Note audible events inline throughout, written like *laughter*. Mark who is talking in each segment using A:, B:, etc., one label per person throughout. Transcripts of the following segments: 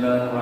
A: Yeah.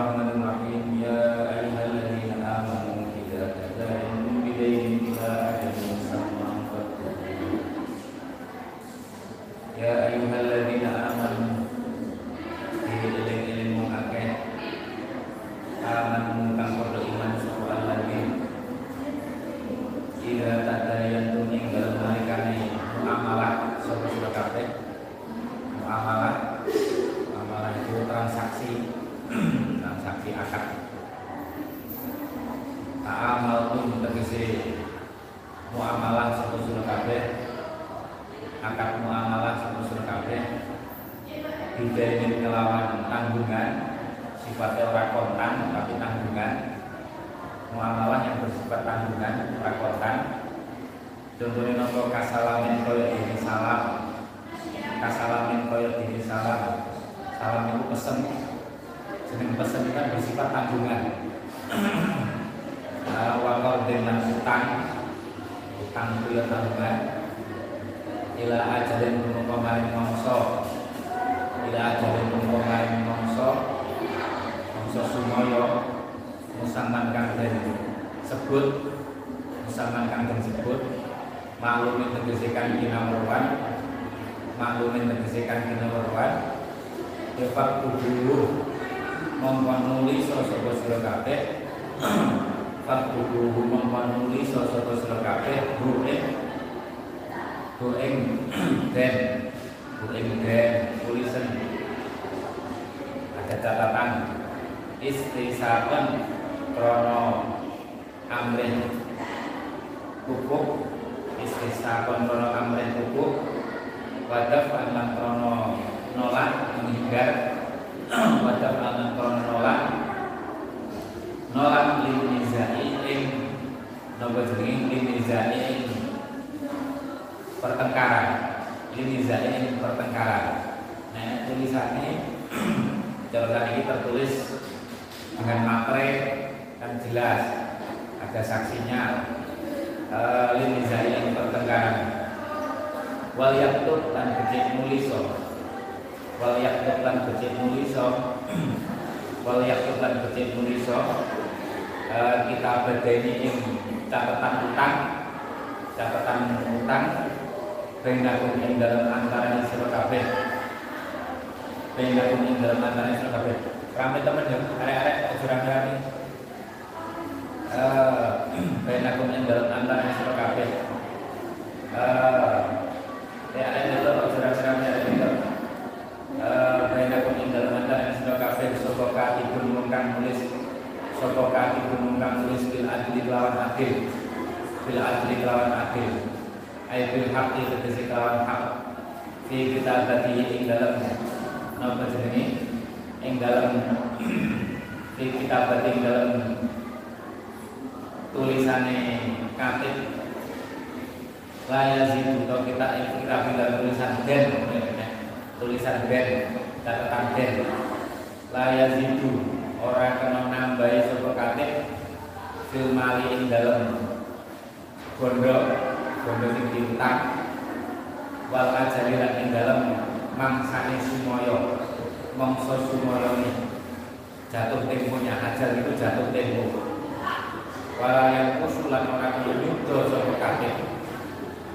A: yang dalam di kitab dalam tulisannya katib sih untuk kita kita bilang tulisan den tulisan den catatan den. Itu orang kena nambahi sebuah katib filmali dalam gondok gondok yang diutang wal lagi dalam mangsane sumoyo mongso sumoroni jatuh temponya hajar itu jatuh tempo. Walayan usulan orang kaya nyudo sapa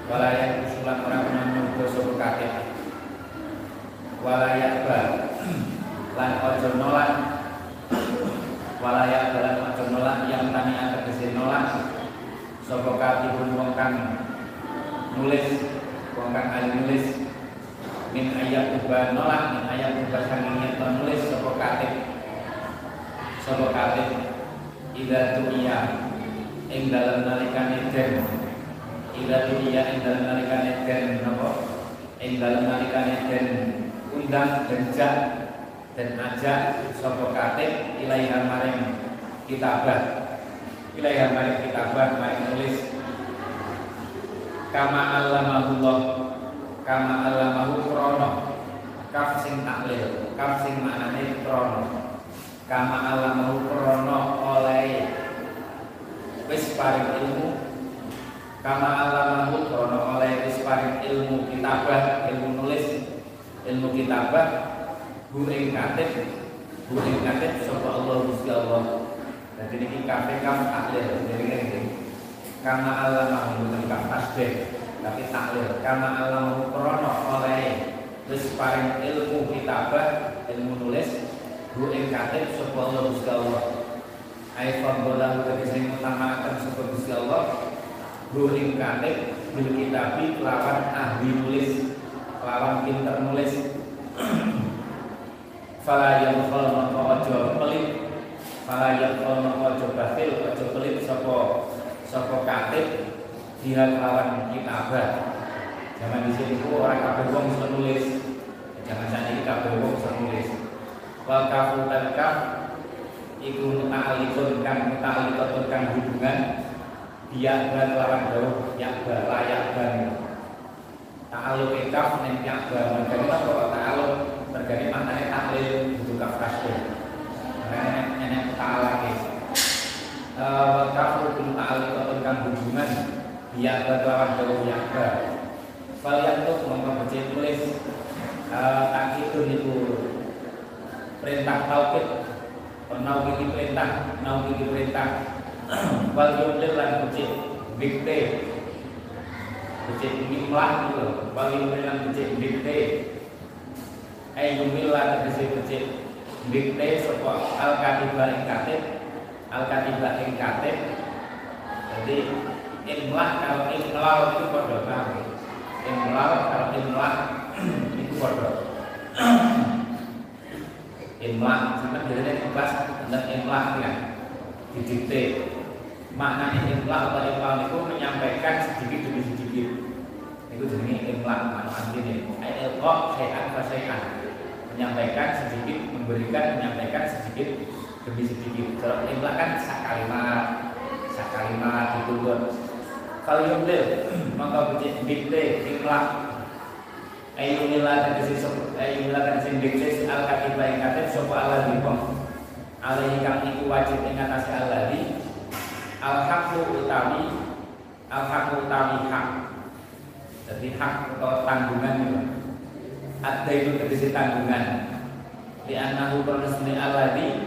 A: wala yang usulan orang kaya nyudo sapa wala *clears throat* yang ba lan ojo nolak. Walayan dalan ojo nolak yang tani tegese nolak. Sapa pun wongkang nulis wongkang kang nulis min ayat ubah nolak min ayat ubah sangingnya penulis sopo katib? Sopo katib? Ida tuya ing dalam narikan eden ida tuya ing dalam narikan eden nopo ing dalam narikan eden undang denjak dan ajak sopo katib ilaihan maring kitabah. Ilaihan maring kitabah maring nulis. Kama alamahullah kama allamahu krono. Kaf sing taklil kaf sing maknane krono. Kama allamahu krono oleh wis paring ilmu. Kama allamahu krono oleh wis paring ilmu kitabah ilmu nulis ilmu kitabah. Bu ing katib bu ing katib sapa Allah Gusti Allah. Jadi ini kafe kaf taklil jadi ini Allah mau bukan tasbih tapi taklil karena Allah mau krono oleh wis paring ilmu kitabah ilmu nulis bu ing sapa Allah Gusti Allah. Ai fadhala tegese ngutamaken sapa Gusti Allah. Bu ing bil kitabi lawan ahli nulis lawan pinter nulis. *clears throat* Fala yang maka aja pelit. Fala yang maka aja batil aja pelit sapa sapa katib dia lawan kitabah zaman di sini orang kabeh wong bisa nulis. Jangan saja ini kabeh wong bisa nulis. Wal kafu dan kaf iku muta'alikun kang muta'alikun kang hubungan dia dan lawan jauh yakba layak dan ta'aluk kaf neng yakba mergani apa kok ta'aluk mergani maknanya taklil butuh kaf kasih makanya enak ta'alak wa kafur bil ta'alluq kang hubungan ya lawan jauh yakba yantuk mongko baca tulis takidun itu perintah tauhid penau iki perintah nau iki perintah wal yumlil lan baca bikte baca imlah gitu wal yumlil lan baca bikte ay yumlil lan baca baca bikte sapa al katibah ing katib al katibah ing katib jadi imlah kalau imlah itu pada kami imlah kalau imlah *clears throat* itu pada *clears throat* imlah sampai biasanya di kelas tentang imlah ya. Maknanya imlah atau imlah itu menyampaikan sedikit demi sedikit. Itu jenis imlah makna artinya ayat kok sayan menyampaikan sedikit memberikan menyampaikan sedikit demi sedikit. Kalau imla kan sak kalimat sak kalimat itu kalau yumlil maka becik dikte imla Ayyumila tegesi ayyumila tegesi dikte al katibah yang katib sopa Allah di bom alaihi kang iku wajib ing atase Allah di al haqqu utawi al haqqu utawi hak jadi hak atau tanggungan itu. Ada itu tegesi tanggungan. Di anahu pernesni Allah di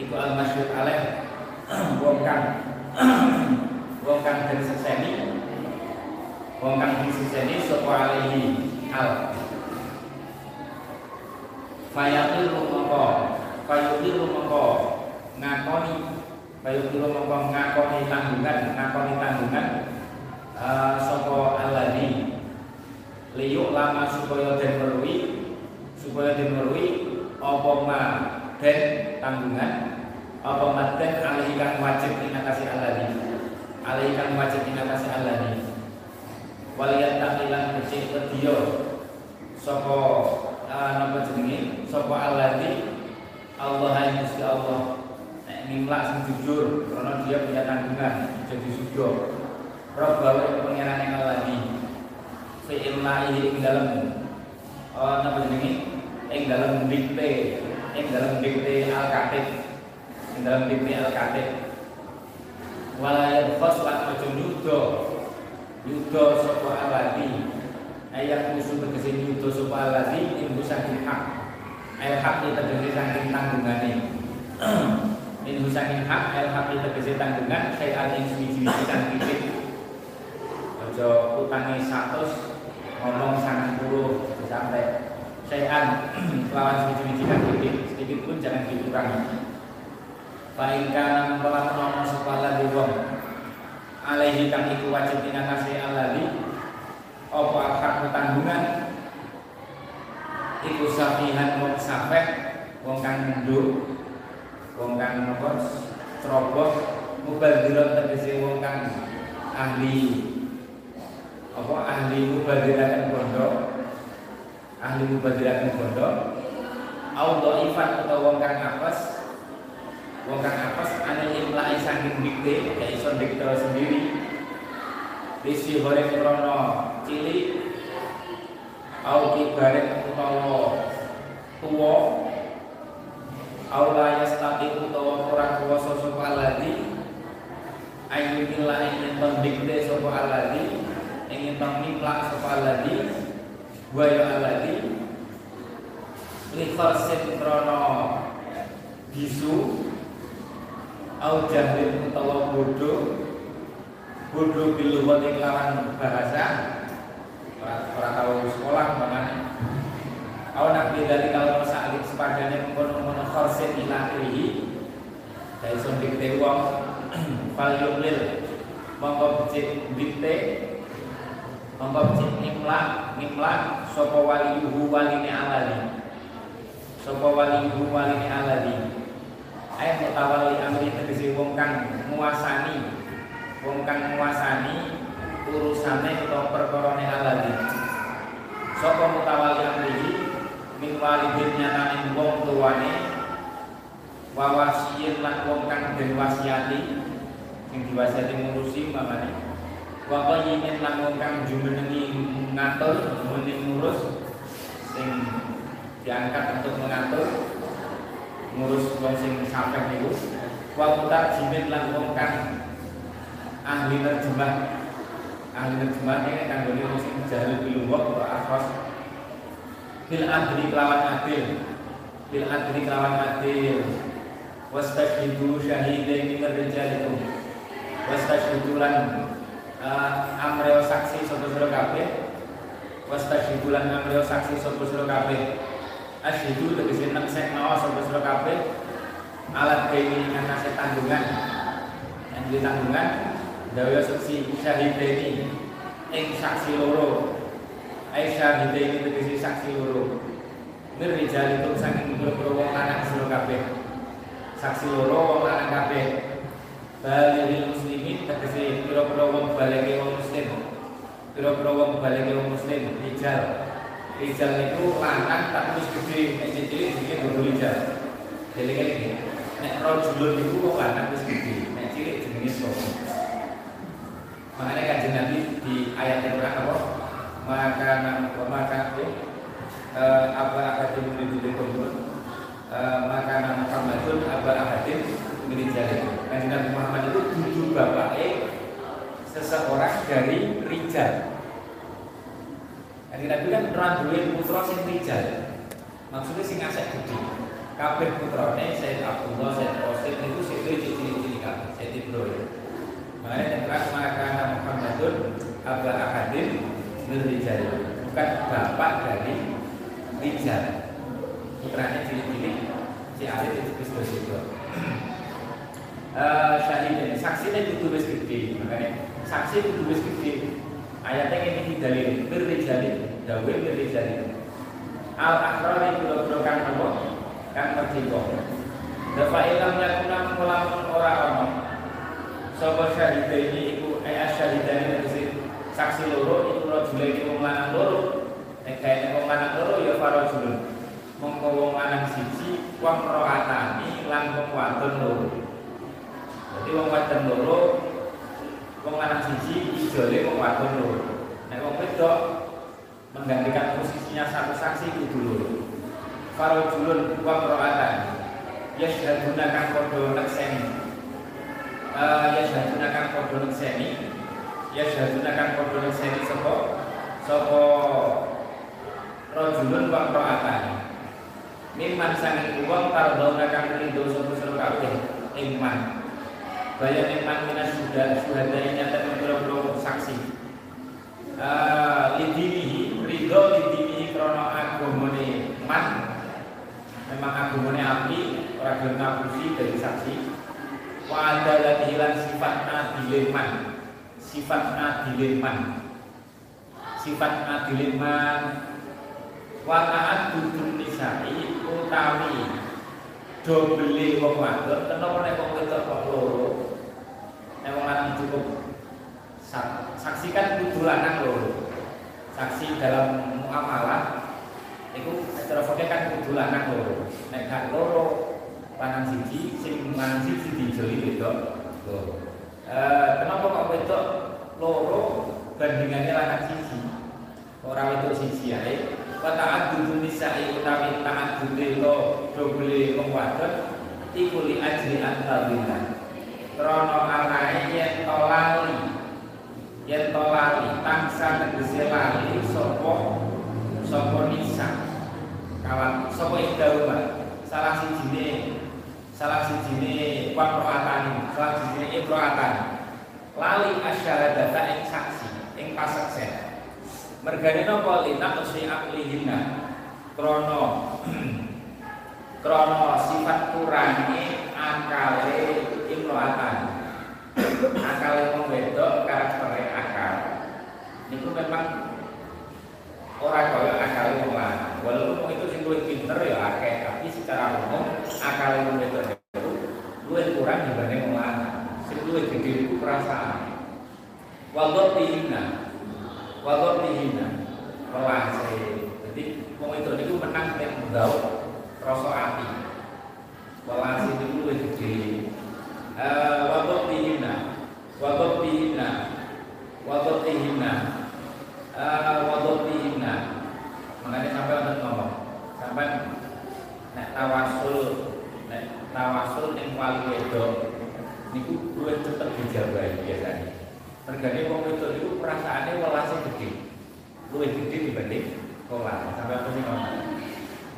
A: iku al masyhur alaih *clears throat* wong *clears throat* wong kang den seseni wong kang diseseni sapa alaihi al. Fayaqil mongko. Fayaqil mongko. Ngakoni. Fayaqil mongko ngakoni tanggungan ngakoni tanggungan uh, sapa liyuk lama supaya den merui supaya den merui apa ma den tanggungan apa ma den kang wajib ing atase alladhi alaihi kang wajib ing atase alladhi waliyat taqilan becik kedya sapa uh, napa jenenge? Sapa alladhi Allah yang Gusti Allah. Nek nimlak sing jujur karena dia punya tanggungan jadi sudo Rob bawa pengiran yang alladhi fi'il ing dalam uh, napa jenenge? Ing dalam dikte ing dalam dikte al-katib. Ing dalam dikte al-katib wala khos lan aja nyuda. Nyuda sapa alladhi ayat musuh tegese nyuda sapa alladhi ing saking hak. Ayat hak itu tegese saking tanggungane. *clears throat* Ing saking hak ayat hak itu tegese tanggungan saya ing suwi-suwi kang titik aja utange 100 ngomong 90 sampai sayan *clears throat* lawan suwi-suwi kang titik sedikit pun jangan dikurangi Faingkana mempelah nono sepala di wong Alaihi kang iku wajib atase alladhi apa hak tanggungan iku safihan wong safeh wong kang ngenduk wong kang nopo ceroboh mubadirat tegese wong kang ahli. Apa ahli mubadirakan bondo? Ahli mubadirakan bondo? Au dhaifan atau wong kang apes wong kang apes ane imlai saking dikte ya iso dikte sendiri. Risi goreng krono cilik Au kibarin utawa tuwa. Au la yastati utawa ora kuwasa sapa alladhi Ayu illa ingin tondikde sapa alladhi Ingin tondimlak sapa alladhi Wa ya alladhi Li kharsin krono bisu Au jahil utawa bodoh bodoh biluwat lawan bahasa orang tahu sekolah makanya Awan nabi dari kalau sa'alik sepadanya mengkono-kono khorsin ila akhirihi Dari sundik te uang *clears throat* Fal yuklil Mongko becik dikte Mongko becik nimlak Nimlak Sopo wali yuhu waline aladi Sopo wali yuhu waline aladi Ayat mutawali amri tegesi wong kang nguasani wong kang nguasani urusane utawa perkarane aladi sapa mutawali amrihi min walidin nyatane wong tuane wa wasiyin lan wong kang den wasiati sing diwasiati ngurusi mamane wa qayyimin lan wong kang jumenengi ngatur jumenengi ngurus sing diangkat untuk mengatur ngurus wong sing sampai niku. Wa mutarjimin lan wong kang ahli terjemah. Ahli terjemah ini kan boleh mesti jahil bilungok atau akhos bil adri kelawan adil. Bil adri kelawan adil. Wastashhidu syahidaini min rijalikum. Wastashhidu lan uh, amreo saksi sapa sira kabeh. Wastashhidu lan amreo saksi sapa kabeh asyhidu tegese neksekno sapa sira kabeh alat kaini ngatasi tanggungan yang ditanggungan Dawa saksi syahideni ing saksi loro. Ai syahideni tegese saksi loro. Mir rijal itu saking boro wong lanang kabeh. Saksi loro wong lanang kabeh. Balil muslimin tegese pira-pira wong balike wong muslim. Pira-pira wong wong muslim rijal. Rijal itu lanang tapi wis gede, nek cilik jenenge bodo rijal. Dele-dele. Nek rojulun itu wong lanang wis gede, nek cilik jenenge sapa? Makanya kanjeng Nabi di ayat yang Quran apa? Maka maka eh, apa akadim dari kumpul maka nama Muhammadun apa akadim jari. Kanjeng Nabi Muhammad itu tujuh bapak seseorang dari rijal. Kanjeng Nabi kan orang dua putra sing rijal. Maksudnya sing asek gede. Kabeh putrane Sayyid Abdullah, Sayyid Qasim itu sing cilik-cilik kabeh, Sayyid Ibrahim. Makanya yang maka Muhammadun Aba Akadim Rijal Bukan bapak dari Rijal Putranya cilik-cilik Si Alif itu Kristus itu uh, ini Saksinya itu tulis gede Makanya saksi itu tulis gede Ayatnya ini dalil Berrijalin Dawe berrijalin Al-Akrari Biro-biro kan Allah Kan perciko Dafa ilam yakuna mulamun orang-orang Sapa syahida ini iku eh syahidane tegese saksi loro iku rajul iki wong lanang loro. Nek kaya wong loro ya farajulun. Mongko wong lanang siji wong roatani lan wong wadon loro. Jadi wong wadon loro wong lanang siji ijole wong wadon loro. Nek wong wedok menggantikan posisinya satu saksi kudu loro. Farajulun wong roatani. Ya syahaduna kang padha nekseni uh, ya syahaduna kang padha seni ya syahaduna kang padha seni sapa sapa rajulun wa ra'atan mimman sanging wong tardona kang rindu sapa sira kabeh ing man bayan iman minas sudah sudah dari nyata pira-pira saksi. Uh, lidinihi ridho lidinihi krono agamane man. Memang agamane api ora gelem dari saksi. Wa adalah hilang sifat adileman sifat adileman sifat adileman wa ta'at dudun nisai utawi do beli wong wadon kenapa nek wong wedok kok loro nek lanang cukup. Saksikan kudu lanang loro saksi dalam muamalah itu secara fakir kan kudu lanang loro nek gak loro lanang siji sing lanang siji dijoli wedok loro. Eh kenapa kok wedok loro bandingannya lanang siji? Orang itu siji ae. Wa ta'addudu nisa'i utawi ta'addude lo dobele wong wadon iku li ajli antadina krana anae yen to lali. Yen to tangsa tegese lali sapa? Sapa nisa? Kawan sapa iddauma salah sijine salah sijine waqroatan salah sijine ibratan lali asyhadata ing saksi ing pasaksen. Mergane napa? Linak usi aklihina krono *clears throat* krono sifat kurangi akale imroatan akale wong wedok karakter akal. Niku memang orang kaya akal wong lanang walaupun itu sing luwih pinter ya akeh tapi secara umum akal wong wedok itu luwih kurang dibanding wong lanang luwih gede iku perasaan. Wa dhabihina Walau dihina. Pelase Jadi Wong itu itu menang Nek bau Rosok api. Pelase itu lebih gede Dihina Walau dihina Walau dihina Makanya sampai untuk ngomong Sampai Nek tawasul Nek tawasul Yang wali wedok Niku gue tetap dijabai biasanya Mergane wong wedok itu perasaannya welasnya gede. Luwih gede dibanding sekolah. Sampai aku ngomong.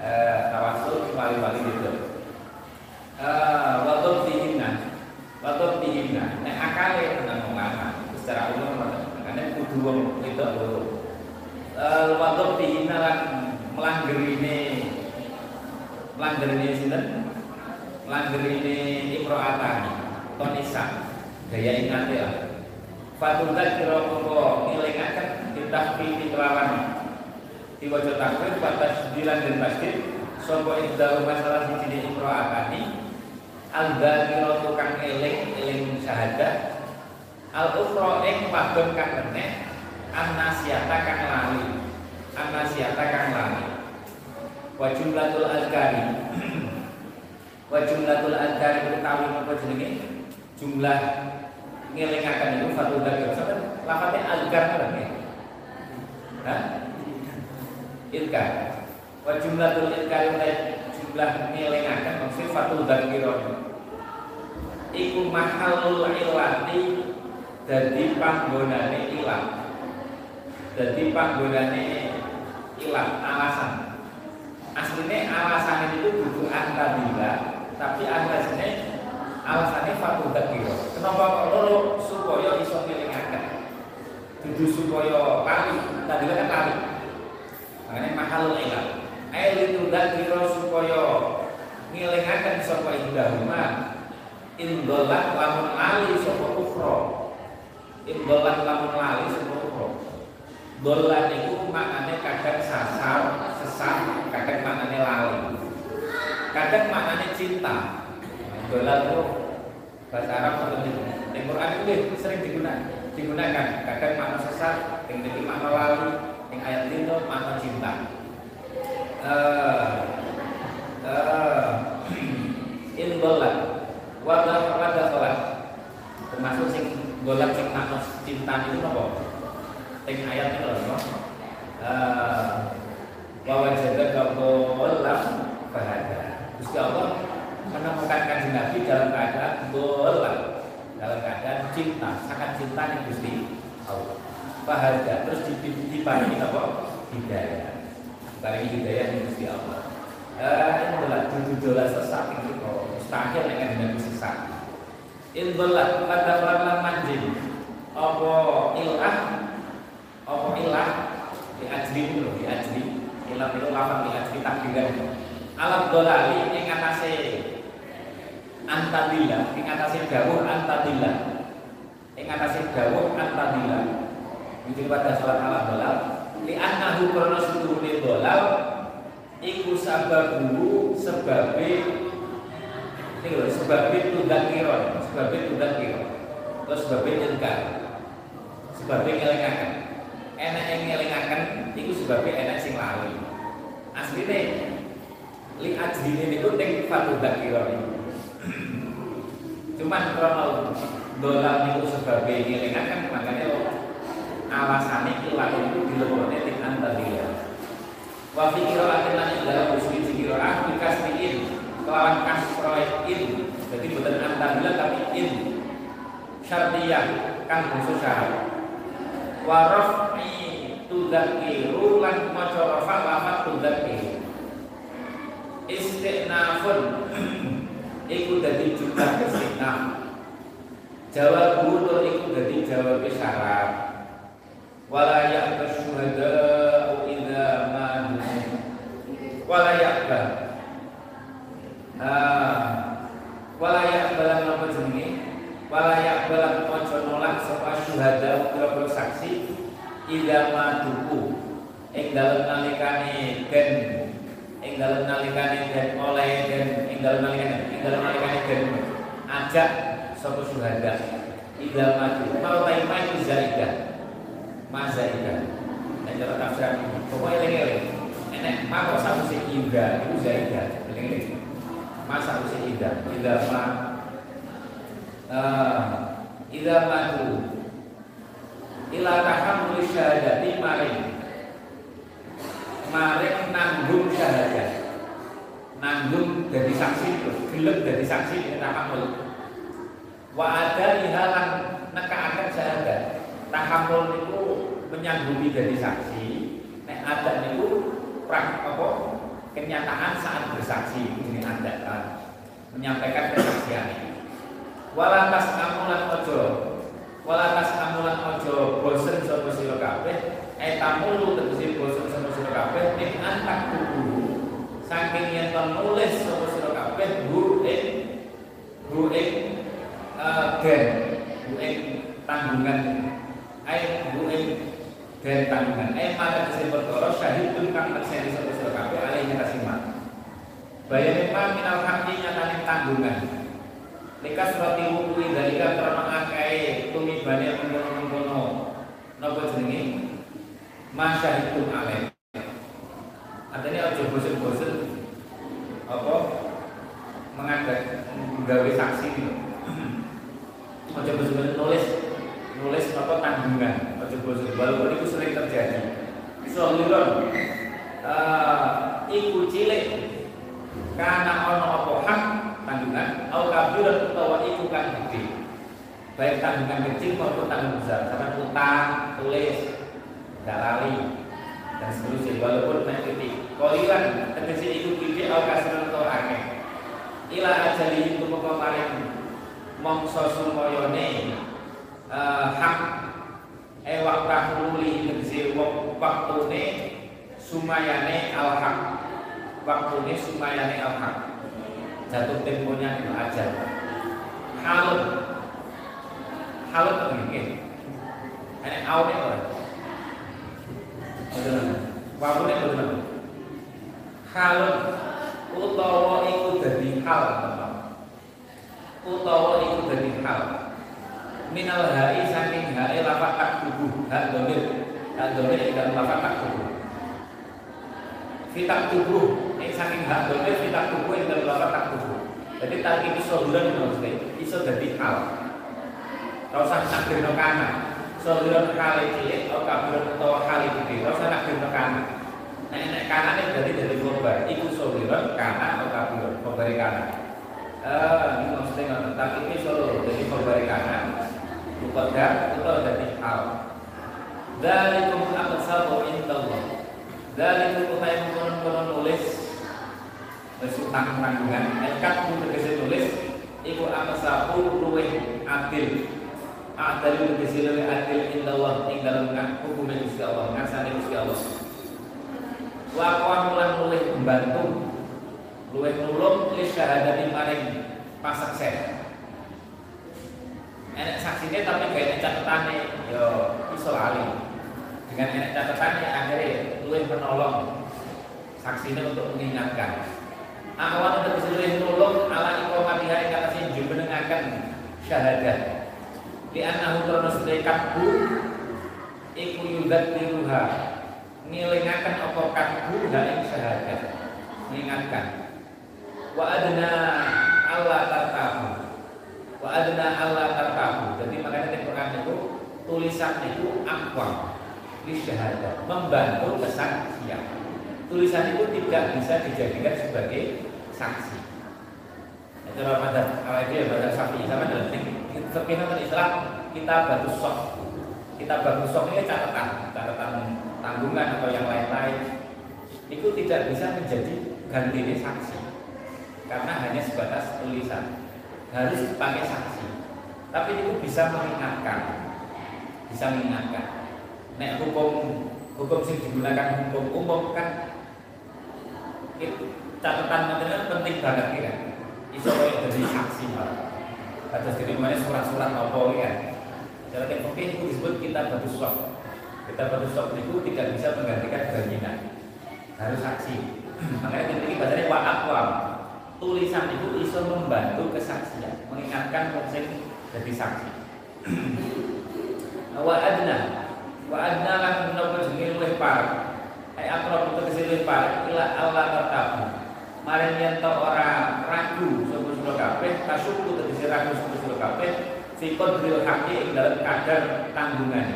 A: Eh, tawasul wali-wali gitu. Eh, waktu dihina. Waktu dihina. Nek akale tentang lanang secara umum makanya kudu wong loro. Eh, waktu dihina lan melanggerine melanggerine sinten? Melanggerine imro'atani. Tonisa. Gaya ingat ya. Fatullah kira mongko ngilingaken ditahfifi kelawan diwaca takbir pada sembilan dan masjid sapa iddaru masalah siji imro'atani al-dzakira tukang eling eling syahadat. Al-ukhra ing wadon kang meneh an-nasiyata kang lali. An-nasiyata kang lali. Wa jumlatul azkari. *clears throat* Wa jumlatul azkari utawi apa jenenge? Jumlah ngelingakan itu satu dari sampai lafadznya algar kan ya Hah? Ilkar. Wa jumlatul ilkar jumlah ngelingakan maksud fatul dhakiron Iku mahalul ilati Jadi panggonane ilat Jadi panggonane ilat alasan. Aslinya alasan itu butuh antadila Tapi alasannya alasannya fatul dakiro kenapa loro supaya iso ngelingaken dudu supaya lali tadi kan lali. Makanya mahal ilah ayo itu dakiro supaya ngelingaken sapa indahuma indolat lamun lali sapa ukhra indolat lamun lali sapa ukhra dolan itu maknanya kadang sasar sesat kadang maknanya lali. Kadang maknanya cinta. Dolan itu bahasa Arab atau di Quran? Itu sering digunakan digunakan. Kadang makna sesat yang makna lalu yang ayat itu makna cinta in dolat wadah wadah dolat termasuk sing dolat sing makna cinta itu apa yang ayat itu uh, bahwa jaga kabolam bahagia Gusti Allah menemukan kanjeng Nabi dalam keadaan bola dalam keadaan cinta sangat cinta nih Gusti Allah. Bahagia terus diparingi apa hidayah diparingi hidayah nih Gusti Allah. Eh adalah judul sesat itu kok mustahil dengan dengan sesat. Ilbalat pada lan manjing. Apa ilah? Apa ilah? Di ajri itu di ajri ilah itu lafaz di ajri takdiran alam dolali yang atase antadila ing atase dawuh antadila. Ing atase dawuh antadila iki pada salat ala dolal li annahu krana setuhune dolal iku sababu sebabe ini lho sebabe tundak kira sebabe tundak kira terus sebabe ilka sebabe ngelengaken enak yang ngelengaken iku sebabe enak sing lali. Asline li ajline niku ning fatudak kira niku cuman kalau dolar itu sebagai ngilingan kan makanya lo alasane ilat itu dilebokne ting antadila wa fi qira'atin lan dalam usul qira'ah bi kasriin kelawan kasroin jadi bukan antadila tapi in. Syartiyah kang bungsu syarat wa raf'i tudzakiru lan maca rafa lafat tudzakiru. Istinafun *clears throat* iku dadi jumlah istinaf. Jawab butuh iku dadi jawab syarat wala ya'ba syuhada'u idza ma wala ya'ba. Ah wala ya'ba lan apa jenenge? Wala ya'ba lan ojo nolak sapa syuhada utawa saksi? Idza ma duku ing dalem nalikane den ing dalem nalikane den oleh den ing dalem nalikane ing dalem nalikane den ajak sapa syuhada. Idza ma duku mau taimai zaidah mazaidah nek cara tafsir pokoke eling-eling enek ma kok satu sing ida iku zaidah eling-eling ma satu sing ida ida ma uh, ida madu ila tahammul syahadati maring maring nanggung syahadat nanggung dari saksi itu. Gelem dari saksi. Tahammul wa ada lihalan nekaaken syahadat tahammul itu menyanggupi dari saksi. Nek ada niku prak apa kenyataan saat bersaksi ini ada kan menyampaikan kesaksian walatas amulan ojo. Walatas amulan ojo bosen sapa sira kabeh. Eh tamulu tegese bosen sapa sira kabeh ing antak tubuh. Saking yen nulis sapa sira kabeh bu ing ing gen ing tanggungan ai bu ing gen tanggungan ai maka kese perkara syahidun kang terseni sapa sira kabeh alih kasimat bayane ma minal hakki nyatane tanggungan Likas roti wukui dari kan karena akai tumi banyak mengkono-mengkono Napa jenenge? Masyahidun alaih Artinya aja bosen-bosen Apa? Mengadak Menggawe saksi Aja bosen-bosen nulis Nulis apa tanggungan Aja bosen Walaupun itu sering terjadi. Soalnya uh, Iku cilik. Karena ono apa hak tanggungan au kabiran utawa iku kang gede baik tanggungan kecil maupun tanggungan besar karena utang tulis gak lali dan seterusnya. Walaupun naik titik koliran tegese iku gede au kasiran utawa akeh. Ila ajali itu moko maring mongso sumoyone hak e waktu luli tegese waktune sumayane al hak waktune sumayane al hak jatuh temponya itu aja halut. Halut apa ini? Ini awalnya apa? Wabunnya bagaimana? Halut. Utawa itu dari hal utawa itu dari hal minal hai saking hai lafat tak tubuh. Hak domir. Hak domir dan lafat tak tubuh. Fitak tubuh. Ini saking hak domir fitak tubuh yang dalam lafat tak tubuh. Jadi iso bulan itu maksudnya iso jadi hal Kau usah nakdir no kana. Sohiron kali cilik atau kabiron atau kali gede. Kau usah nakdir no kana. Nah ini kana ini berarti dari korban Iku sohiron kana atau kabiron Korbari kana. Eh, ini maksudnya Tapi ini solo jadi korbari kana Mukodar atau jadi hal Dalikum aqsabu indallah. Dalikum utai mengkonon-konon nulis. Mesutang tanggungan Ekat pun tegesi tulis Iku aqsabu luweh adil. Adil tegesi luweh adil indallah. Ing dalam hukumnya Gusti Allah Ngasani Gusti Allah. Wakwa mulan luweh membantu. Luweh nulung Li syahadati pasak Enak saksinya tapi gak catatannya Yo iso lali. Dengan enak catatannya akhirnya luwih menolong saksinya untuk mengingatkan. Awan untuk luwih menolong? Ala iqamatiha ing atasnya jumenengaken syahadat. Di annahu krono sedekatku iku yudat diruha ngilingaken apa katku ha ing syahadat. Mengingatkan. Wa adna Allah tartahu wa adna Allah tartahu jadi makanya di Quran itu tulisan itu akwam. Syahadat. Membantu kesaksian tulisan itu tidak bisa dijadikan sebagai saksi. Itu pada awal dia pada sapi. Sama dalam fikih Islam kita batu sok. Kita batu sok ini catatan. Catatan tanggungan atau yang lain-lain. Itu tidak bisa menjadi ganti saksi. Karena hanya sebatas tulisan harus pakai saksi. Tapi itu bisa mengingatkan. Bisa mengingatkan. Nek hukum hukum sing digunakan hukum umum kan catatan material penting banget ya iso jadi saksi malah atas jadi mana surat-surat apa ya? Cara mungkin itu disebut kita batu sok kita batu sok itu tidak bisa menggantikan jaminan harus saksi. *clears throat* Makanya ini bahasanya wa akwam tulisan itu bisa membantu kesaksian mengingatkan proses jadi saksi. *clears throat* Wa adna wa adna lan menapa jenenge luwih parek. Ai akrab tegese luwih parek ila Allah tertabu. Maring yen to ora ragu sapa sira kabeh kasuku tegese ragu sapa sira kabeh fi qadril haqqi ing dalem kadar tanggungan.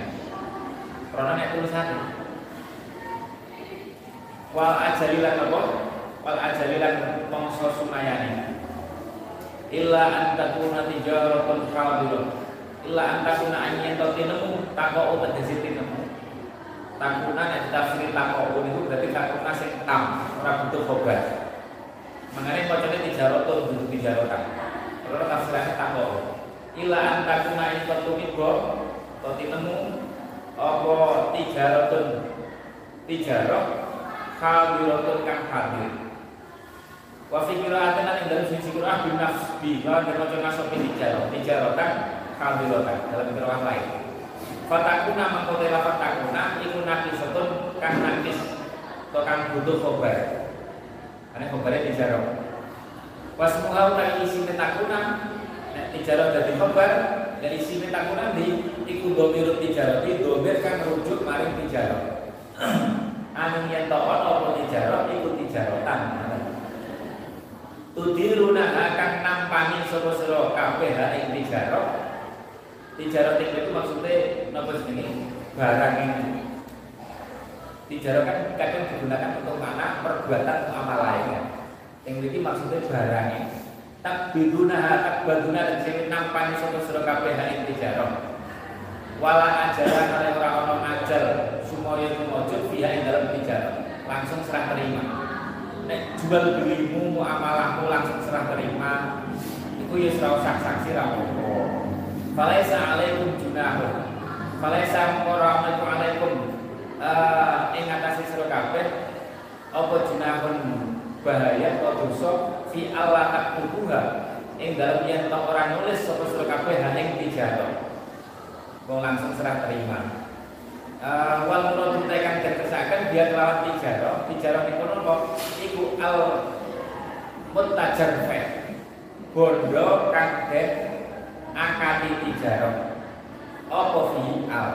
A: Karena nek tulisan wal ajalilan apa? Wal ajalilan mongso sumayane illa an takuna tijaratun hadirah illa an takuna an yento tinemu tako tegese tinemu. Takuna nek tafsir tako itu berarti takuna sing tam ora butuh khobar mengenai kocoknya tijaratun butuh tijaratan kalau tafsirannya tako illa an takuna yento tumibo atau tinemu apa tijaratun tijarah hadiratun kang hadir wa fi qira'atin ing dalam sisi qira'ah bin nafsi dan maca nasab tijarah tijaratan hadiratan dalam qira'ah lain. Fatakuna mangkote la fatakuna iku nakisatun kang nakis atau kang butuh khobar. Karena khobarnya tijarah wasmuha utai isi takuna nek tijarah dadi khobar dan isi takuna di iku tijarah di domir kang rujuk maring tijarah *clears throat* anu yen ana apa tijarah iku tijaratan tudiruna akan nampani sapa sira kabeh ing tijarah tijarah itu maksudnya napa jenenge? Barang ini. Tijarah kan kadang digunakan untuk mana? Perbuatan amal lain yang ini maksudnya barang ini. Tak biduna tak baduna dan sing nampani sapa sira kabeh ing tijarah wala ajaran oleh orang-orang ajar sumoyo tumojud via yang dalam bicara langsung serah terima nek jual belimu amalahmu langsung serah terima itu ya serah sak saksi rapopo falaisa alaikum junahun. Falaisa warahmatullahi alaikum. Uh, ing atase sira kabeh apa junahun bahaya atau dosa? Fi Allah taktubuha ing dalam yang orang nulis sapa sira kabeh haning tijarah mau langsung serah terima uh, wal murad tekan ketesakan dia kelawan tijarah tijarah niku napa iku al mutajar fe bondo kang den akati tijarah apa fi al?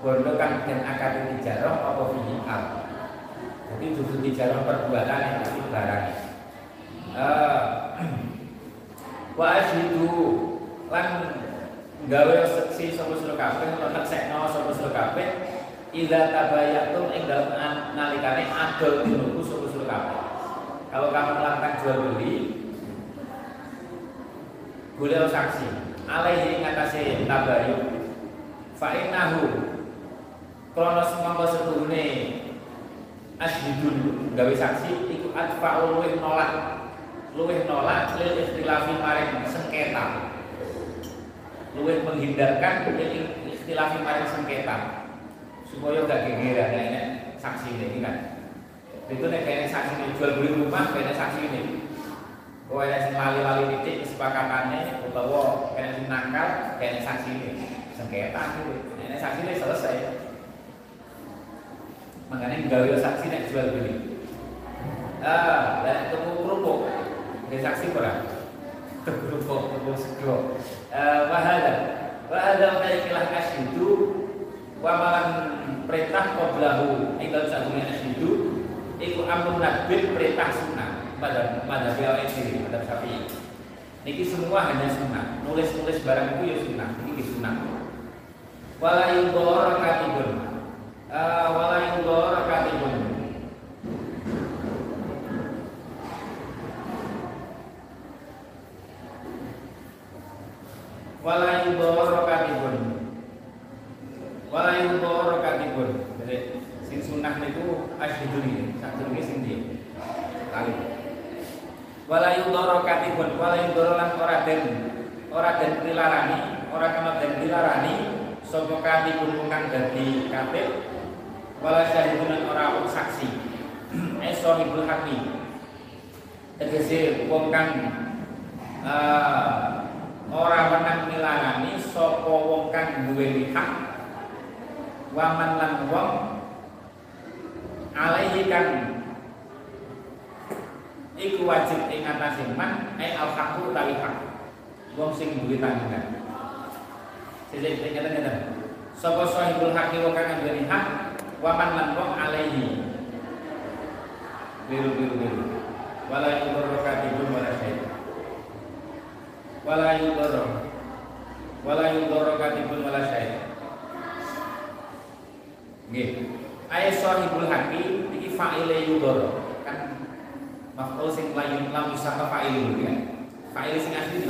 A: Bondo kang den akati tijarah apa fi al? Jadi justru tijarah perbuatan yang pasti barang. Uh, *clears throat* wa asyidu lan gawe seksi sapa sira kabeh neksekno sapa sira kabeh ila tabayatum ing dalem nalikane adol dinuku sapa sira kabeh. Kalau kamu melakukan jual beli boleh saksi. Alaihi ing atase tabayun fa innahu krana semangka setuhune asyidun gawe saksi iku adfa'ul luwih nolak luwih nolak lil ikhtilafi maring sengketa luwih menghindarkan istilah paling sengketa. Supaya gak gegeran ya ini saksi ini kan itu nih kayaknya saksi ini jual beli rumah kayaknya saksi ini. Kalau ada yang lali-lali titik kesepakatannya utawa kayaknya yang nakal kayaknya saksi ini. Sengketa gitu ini saksi ini selesai. Makanya gawe saksi nih jual beli. Ah dan temu kerupuk. Saksi berapa tergerupuk terus sego wahada wahada ikilah asyidu wa malan perintah qoblahu ing dalem sadurunge asyidu iku amrun nabil perintah sunnah pada pada awake dhewe pada sapi niki semua hanya sunnah nulis-nulis barang itu ya sunnah ini sunnah wala yudhara katibun uh, wala katibun wala yudhara katibun wala yudhara katibun jadi sing sunah niku asyhaduni sadurunge sing ndi kali wala yudhara katibun wala yudhara lan ora den. Ora den dilarani. Ora kena den dilarani sapa katibun kang dadi katib? Wala syahidun ora saksi. *clears throat* Eh sahibul haqi. Tegese wong kang uh, ora menang nilarani sapa wong kang duweni hak waman lan wong alaihi kang iku wajib ing atase man ai al haqu tawi hak. Wong sing duwe tanggungan. Sing sing ngeten sapa sahibul haqi wong kang duweni hak waman lan wong alaihi. Biru biru biru. Wala yudhurru katibun wala syahid wala yudhara. Wala yudhara katibun wala syahid nggih. Ayat sahibul haqi iki fa'ile yudhara. Kan maf'ul sing layu lam yusaka fa'il ya. Fa'il sing asli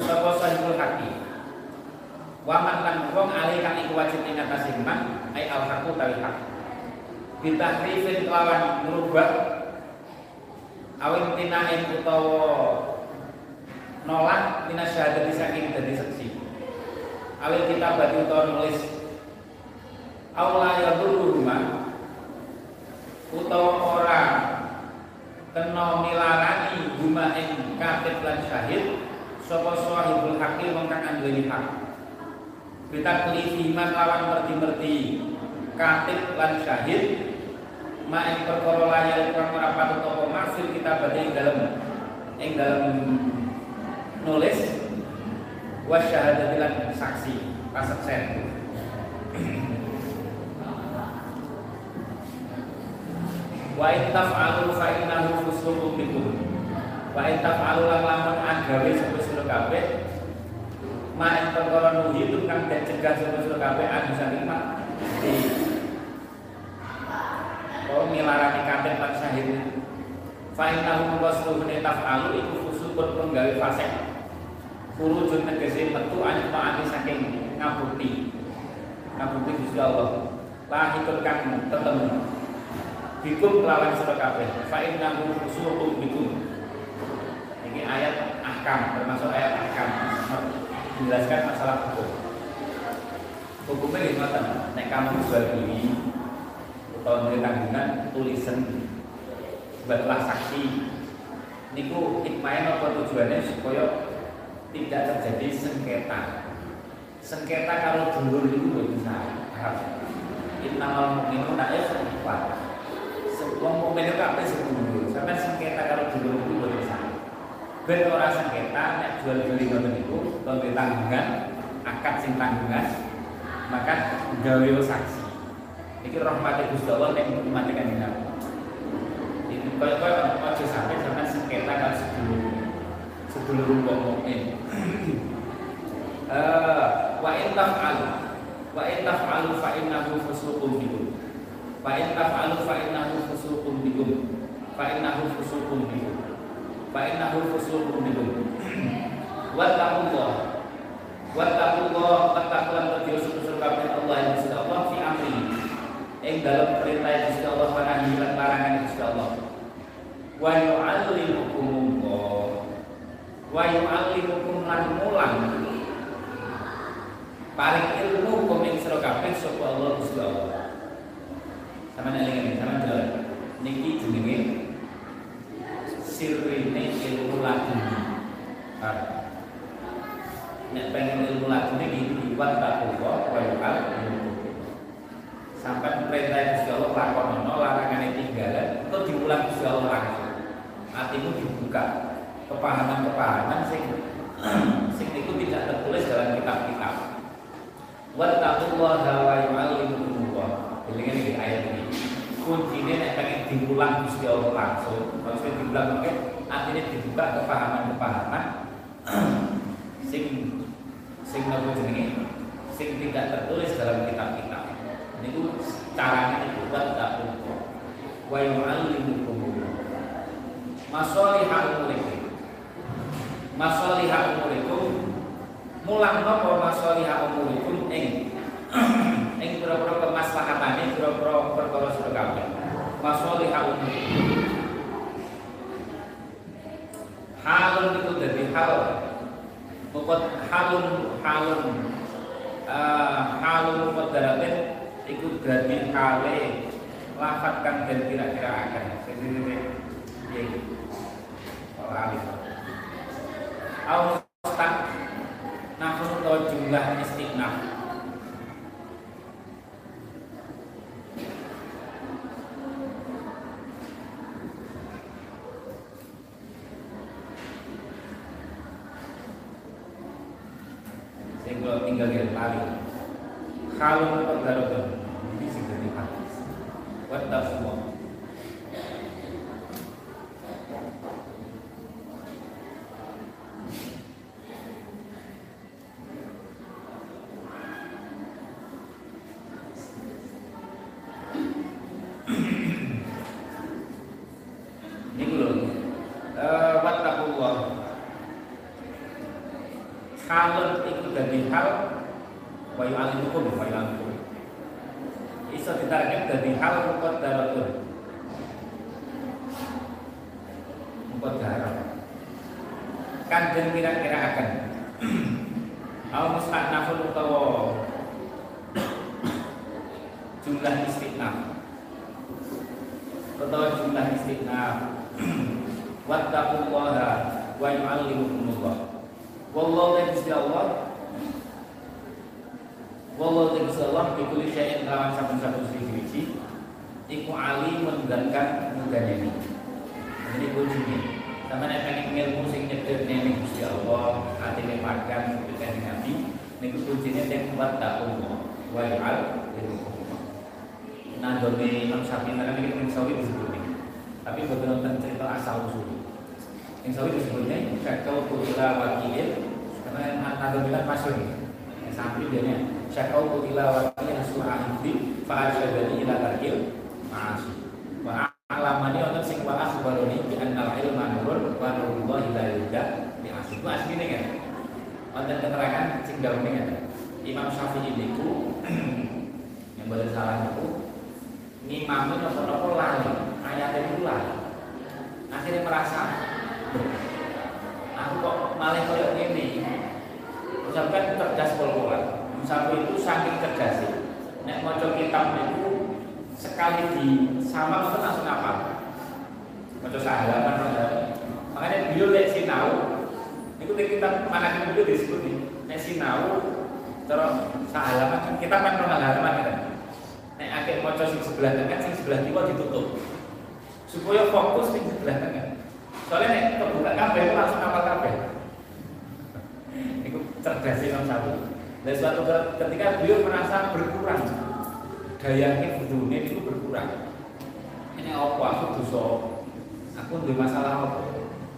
A: sapa sahibul haqi? Wa man lan wong ali kang iku wajib ing atase man ai al haqu tawi haq. Bitahrifin lawan merubah awin tinain utawa nolak minas syahadat saking dadi saksi. Awil kita bagi utawa nulis aula ya rumah utawa ora kena milarani huma ing katib lan syahid sapa sahibul haqi wong kang hak. Kita kelifiman lawan merti-merti katib lan syahid ma ing perkara layar kang ora patut apa maksud kita badhe ing dalem ing dalem nulis wa syahadati lan saksi pasaksen wa in taf'alu fa innahu fusuqun bikum wa in taf'alu lan lamun agawe sapa sira kabeh ma ing perkara nuhi itu kang den cegah sapa sira kabeh anu saking di. Oh milarani kabeh lan syahid. Fa innahu wasluhune taf'alu iku fusuqun penggawe fasik Furujun tegese metu anit ma'ani saking ngabukti Ngabukti Gusti Allah. Lahikun kang tetemu Bikum kelawan sira kabeh. Fa innahu fusuqun bikum. Ini ayat ahkam termasuk ayat ahkam. Menjelaskan masalah hukum. Hukumnya gimana? Nek kamu jual beli atau memberi tanggungan tulisan buatlah saksi. Niku hikmahnya apa tujuannya? Supaya tidak terjadi sengketa. Sengketa kalau dulur itu nggak bisa paham. Innamal mu'minuna ikhwah. Wong mukmin itu apa sedulur. Sampai sengketa kalau dulur itu nggak bisa. Ben ora sengketa nek jual beli ngoten niku utawa tanggungan akad sing tanggungan maka gawe saksi. Iki rahmate Gusti Allah nek umat kanjeng Nabi. Ini kaya-kaya aja sampai sampai sengketa kalau sedulur sedulur wong mukmin. Eh, wa in taf'alu wa in taf'alu fa innahu fusuqun bikum. Fa in taf'alu fa innahu fusuqun bikum. Fa innahu fusuqun bikum. Fa innahu fusuqun bikum. Wattaqullah. Wattaqullah wattaqulan radhiyo susul kabeh Allah yang Gusti Allah fi amri. Ing dalam perintah Gusti Allah wa nahi lan larangan Gusti Allah. Wa yu'allimukumullah wa yu'allimukum lan mulang paling ilmu sira kabeh sapa Allah Gusti Allah? Sama eling sama jalan. Niki jenenge sirrine ilmu laduni nek pengen ilmu laduni iki wa taqwa wa yu'allimukum sampai perintah Gusti Allah lakonono larangane tinggalan itu diulang Gusti Allah langsung? Hatimu dibuka. Kepahaman-kepahaman sing *clears throat* sing itu tidak tertulis dalam kitab-kitab. Wattaqullaha wa yu'allimukumullah. Elingan iki ayat ini. Kuncine nek pengen diulang Gusti Allah langsung, maksudnya diulang mungkin artinya dibuka kepahaman-kepahaman *clears throat* sing sing apa jenenge? sing tidak tertulis dalam kitab-kitab. Ini caranya itu buat tak wa yu'allimukum masalihah umurikum masalihah umurikum mulang napa masalihah umurikum ing *clears throat* ing pira-pira kemaslahatane pira-pira perkara sira kabeh masalihah umurikum halun itu dari hal Mukot halun halun uh, halun mukot ikut dari hale lafat kang dan kira-kira akan sendiri ya kalau alif atau Ada masalah apa?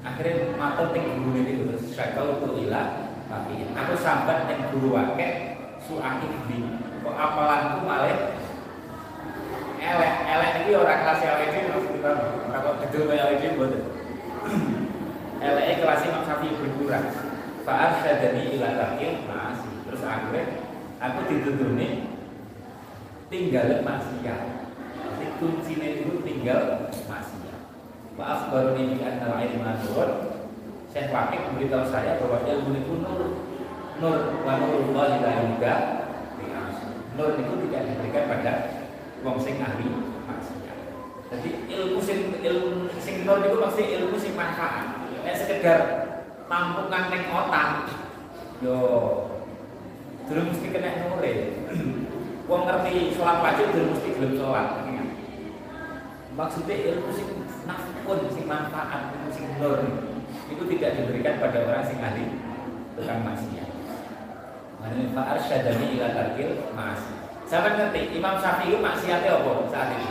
A: Akhirnya mata ting guru ini terus syakal ilah tapi aku sambat yang guru wakil suaki di kok apalanku malah elek elek ini orang kelas elek ini maksudnya kalau gedung elek ini buat elek kelas Imam Syafi'i berkurang Fa'ar syadani ila takil masih terus akhirnya aku nih tinggal maksiat. Jadi kuncinya itu tinggal maaf baru ini antara air manur saya pakai memberitahu saya bahwa ilmu itu nur. Nur wa nurullah la juga nur itu tidak diberikan pada wong sing ahli maksiat. Jadi ilmu sing ilmu sing nur itu pasti ilmu sing manfaat. Nek sekedar tampungan neng otak yo belum mesti kena nure. Wong ngerti sholat wajib belum mesti belum sholat. Maksudnya ilmu sing nafkun sing manfaat ilmu sing nur itu tidak diberikan pada orang sing ahli tukang maksiat. Manil fa'ar syadani ila tarkil mas Sama ngerti Imam Syafi'i maksiatnya apa saat ini?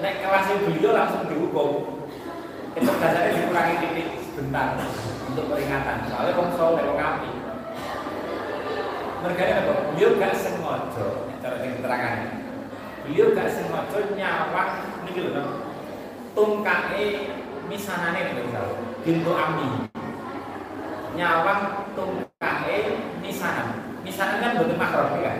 A: Nek kelasnya beliau langsung dihukum Kecerdasannya dikurangi titik sebentar Untuk peringatan. Soalnya kong soleh, kong api. Mereka apa? Beliau gak sengaja, cara keterangan. Beliau gak sengaja nyawang niki lho. Tungkae misanane misal bintu ami. Nyawang tungkae misanan. Misanan kan bentuk makro ya.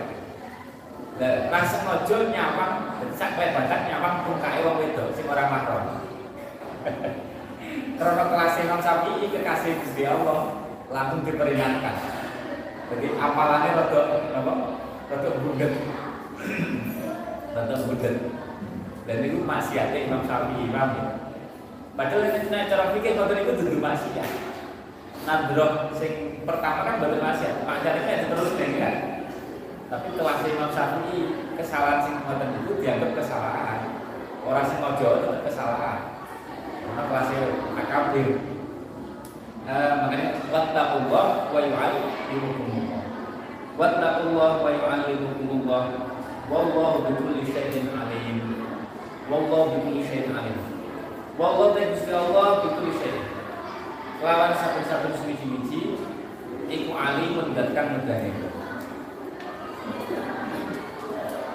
A: Lah pas sengaja nyawang sak bakat nyawang tungkae wong wedok sing ora makro. *laughs* Karena kelas Imam Syafi'i kekasih Gusti Allah langsung diperingatkan. Jadi apalannya rada apa? Rada bundet. *clears throat* rada bundet. Dan itu maksiatnya Imam Syafi'i Imam ya. Padahal ini nah, cara pikir boten itu dudu maksiat. Nadroh sing pertama kan boten maksiat. Pacarnya itu terus kan. Tapi kelas Imam Syafi'i kesalahan sing boten itu dianggap kesalahan. Orang sing ngojo itu kesalahan. Karena kelasnya akabir uh, makanya wattaqullah wa yu'allimukumullah wattaqullah wa yu'allimukumullah wallahu bikulli syai'in alim wallahu bikulli syai'in alim. Wallahu ta Gusti Allah bikulli syai'in. Lawan satu-satu suci-suci iku alimun dan kang medani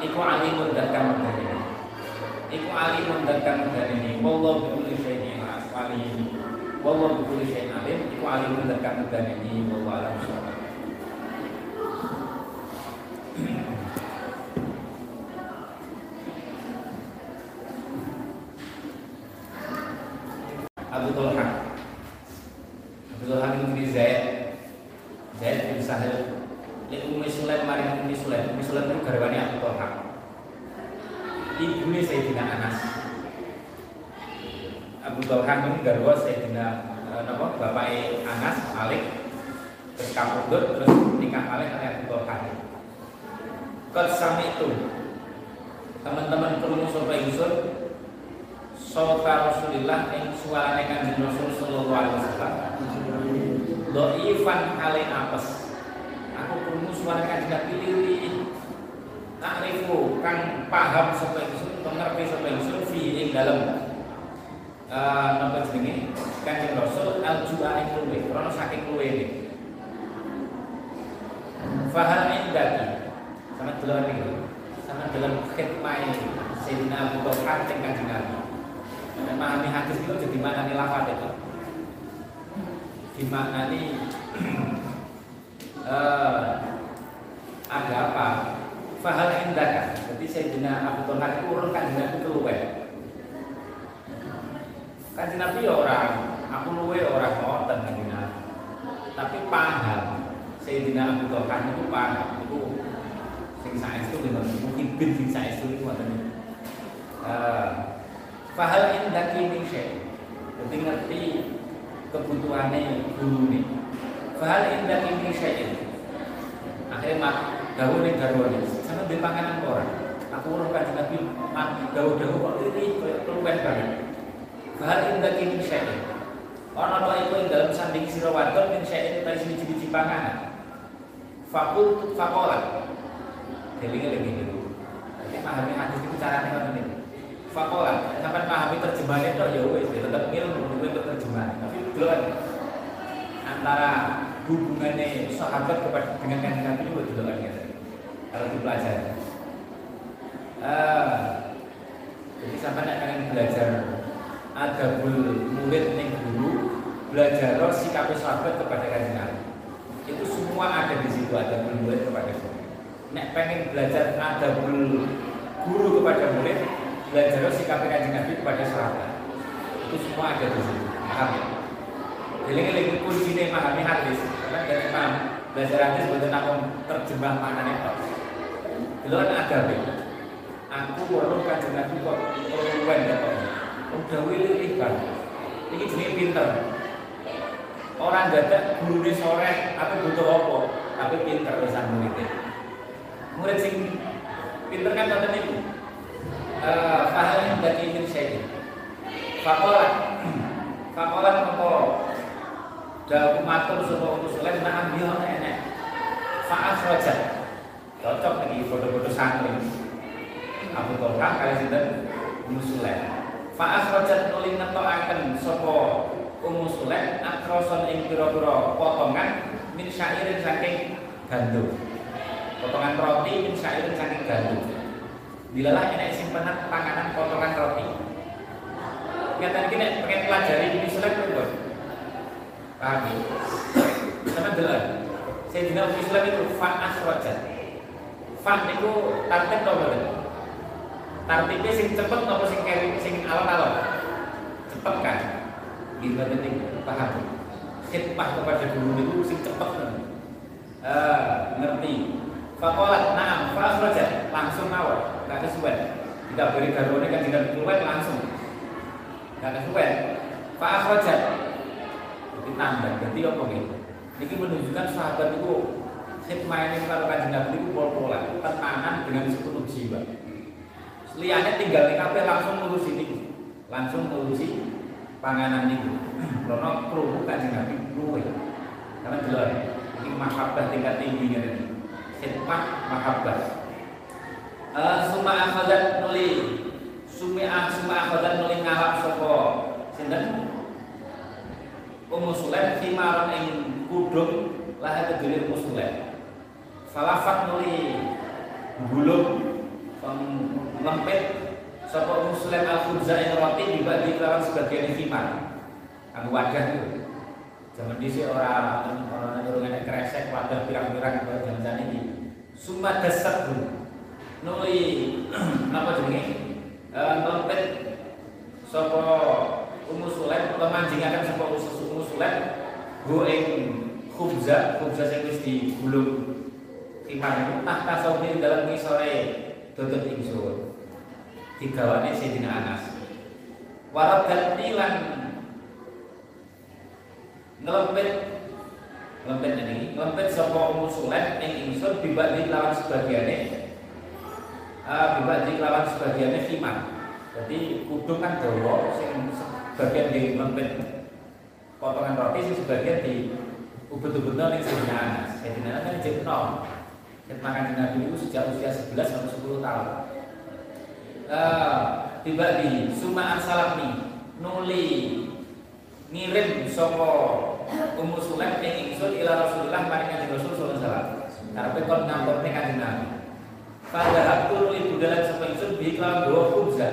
A: iku alimun dan kang medani iku alimun dan kang medani wallahu bikulli syai'in alim. Wallahu bi syai'in alim. Iku alimun dan kang ini wallahu alam bissawab. Abu Talha. Abu Talha bin Zaid. Zaid bin Sahel Li Ummi Sulaim mari Ummi Sulaim. Ummi Sulaim itu garwane Abu Talha. Ibunya Sayyidina Anas. Abu Talha ini garwa Sayyidina eh, napa bapak Anas Malik. Terus kapundhut terus nikah Malik oleh Abu Talha. Kot sami itu teman-teman krungu sapa ingsun Sota Rasulillah yang suarane kanjeng Rasul sallallahu alaihi wasallam. Doifan kali apes. Aku krungu suara kanjeng Nabi liri. Takrifu kang paham sapa ingsun, pengerti sapa ingsun fi ing dalem uh, napa jenenge Kanjeng Rasul al-jua ing luwe, krana saking luwe ini. Fahal indaki sama delok iki. Sama dalam khidmah ini Sayyidina Abu Bakar teng Kanjeng Nabi. Memahami hadis itu jadi mana nih lafaz itu. Di mana nih *clears throat* uh, ada apa? Fahal indaka. Jadi Sayyidina Abu Bakar itu urun Kanjeng Nabi keluar Kanjeng Nabi ya orang, aku luwe orang ngoten Nabi. Tapi paham Sayyidina Abu Bakar itu paham itu sing saestu mungkin bin sing saestu itu ngoten. Eh fahal indaki min syai. Jadi ngerti kebutuhannya guru nih. Fahal indaki min syai. Akhirnya mak gawe ning garwane sama di panganan orang. Aku ora kanjeng Nabi mak gawe-gawe kok ini keluwen banget. Bahal indah kini syai'in Ono to iku ing dalam sanding sira wadon min syai'in utawi siji-siji panganan. Fakul fakola. Delinge lagi dulu. Ini pahami hadis itu caranya ngoten iki. Fakola, sampai pahami terjemahannya itu ya wis tetap ilmu itu terjemahan. Tapi delok antara hubungannya sahabat kepada dengan kanjeng Nabi itu delok ya. Kalau dipelajari. Uh, jadi sampai nak belajar ada murid ning guru belajar sikap sahabat kepada kanjeng Nabi. Itu semua ada di situ ada murid kepada guru. Nek pengen belajar ada guru kepada murid, belajar sikap kanjeng Nabi kepada sahabat. Itu semua ada di situ. Paham ya? Jadi ini kuncinya memahami hadis. Karena dari paham belajar hadis bukan aku terjemah maknanya kok. Itu kan ada Aku baru kanjeng Nabi kok keluwen ya kok udah wilih ikan ini jenis pinter orang dadak guru di sore apa butuh apa tapi pinter bisa muridnya murid sing pinter kan kata itu fahal yang dari ingin saya fakola fakola mengko dalam matur sebuah usulan nah ambil enak faas wajah cocok lagi foto-foto santri Abu Talha kali sinten Musulaim Fa'as rojat nuli ngetokaken sapa Ummu Sulaim akroson ing pira-pira potongan min syairin saking gandum. potongan roti min syairin saking gandum dilalah ini simpenan panganan potongan roti. Ingatan gini pengen pelajari ini sulit pun paham ya? Sama jelas saya tidak Islam itu fan asrojat fan itu tartib nomor tartibnya sing cepet nopo sing keri sing alon-alon cepet kan? Gila ini paham? Khidmah kepada guru itu sing cepet. Kan uh, ngerti Fakolat, naam, fa langsung awal, gak kesuwen. Tidak beri garwane kan tidak keluar langsung. Gak kesuwen. Fa akhrajat. Jadi tambah, berarti apa gitu? Ini menunjukkan sahabat itu khidmah ini kalau kanjeng Nabi itu pol-polan, tenangan dengan sepenuh jiwa. Lihatnya tinggal di kafe langsung ngurusi ini, langsung ngurusi panganan itu. *clears throat* Karena perlu kanjeng Nabi luwe. Karena jelas ini mahabbah tingkat tingginya ini khidmat mahabbah. Uh, suma akhadat nuli. Sumi ah suma akhadat nuli ngalap sopo sinten? Ummu Sulaim khimaran ing kudung lah kediri Ummu Sulaim. Falafat nuli. Gulung lempit sapa Ummu Sulaim al khubza ing roti dibagi kelawan sebagian khimar kanggo wadah itu zaman dhisik ora ora nyurungan kresek wadah pirang-pirang zaman saat ini summa dasabun nuli *clears throat* napa jenenge? Eh nompet sapa Ummu Sulaim pemanjingaken sapa Ummu Sulaim. Go ing khubza khubza sing wis digulung timah itu tahta saumi dalam ngisore dodot ingsun digawane Sayyidina Anas. Warat lan ngelempet lempet ini. Lempet sapa umur suleh ning ingsun dibagi lawan sebagiannya. Uh, dibagi lawan sebagiannya khimar jadi kudung kan dawa sing sebagian di lempet potongan roti sing sebagian di ubet-ubetno ning Sayyidina Anas. Sayyidina Anas kan jek nom makan Nabi itu sejak usia 11 sampai 10 tahun. Uh, tiba di Suma Arsalami nuli. Ngirim sopo Ummu Sulaim ing ingsun ila Rasulullah maring kanjeng Rasul sallallahu alaihi wasallam. Karepe kon kanjeng Nabi. Pada waktu ibu dalan sapa ingsun bi kelawan khubza.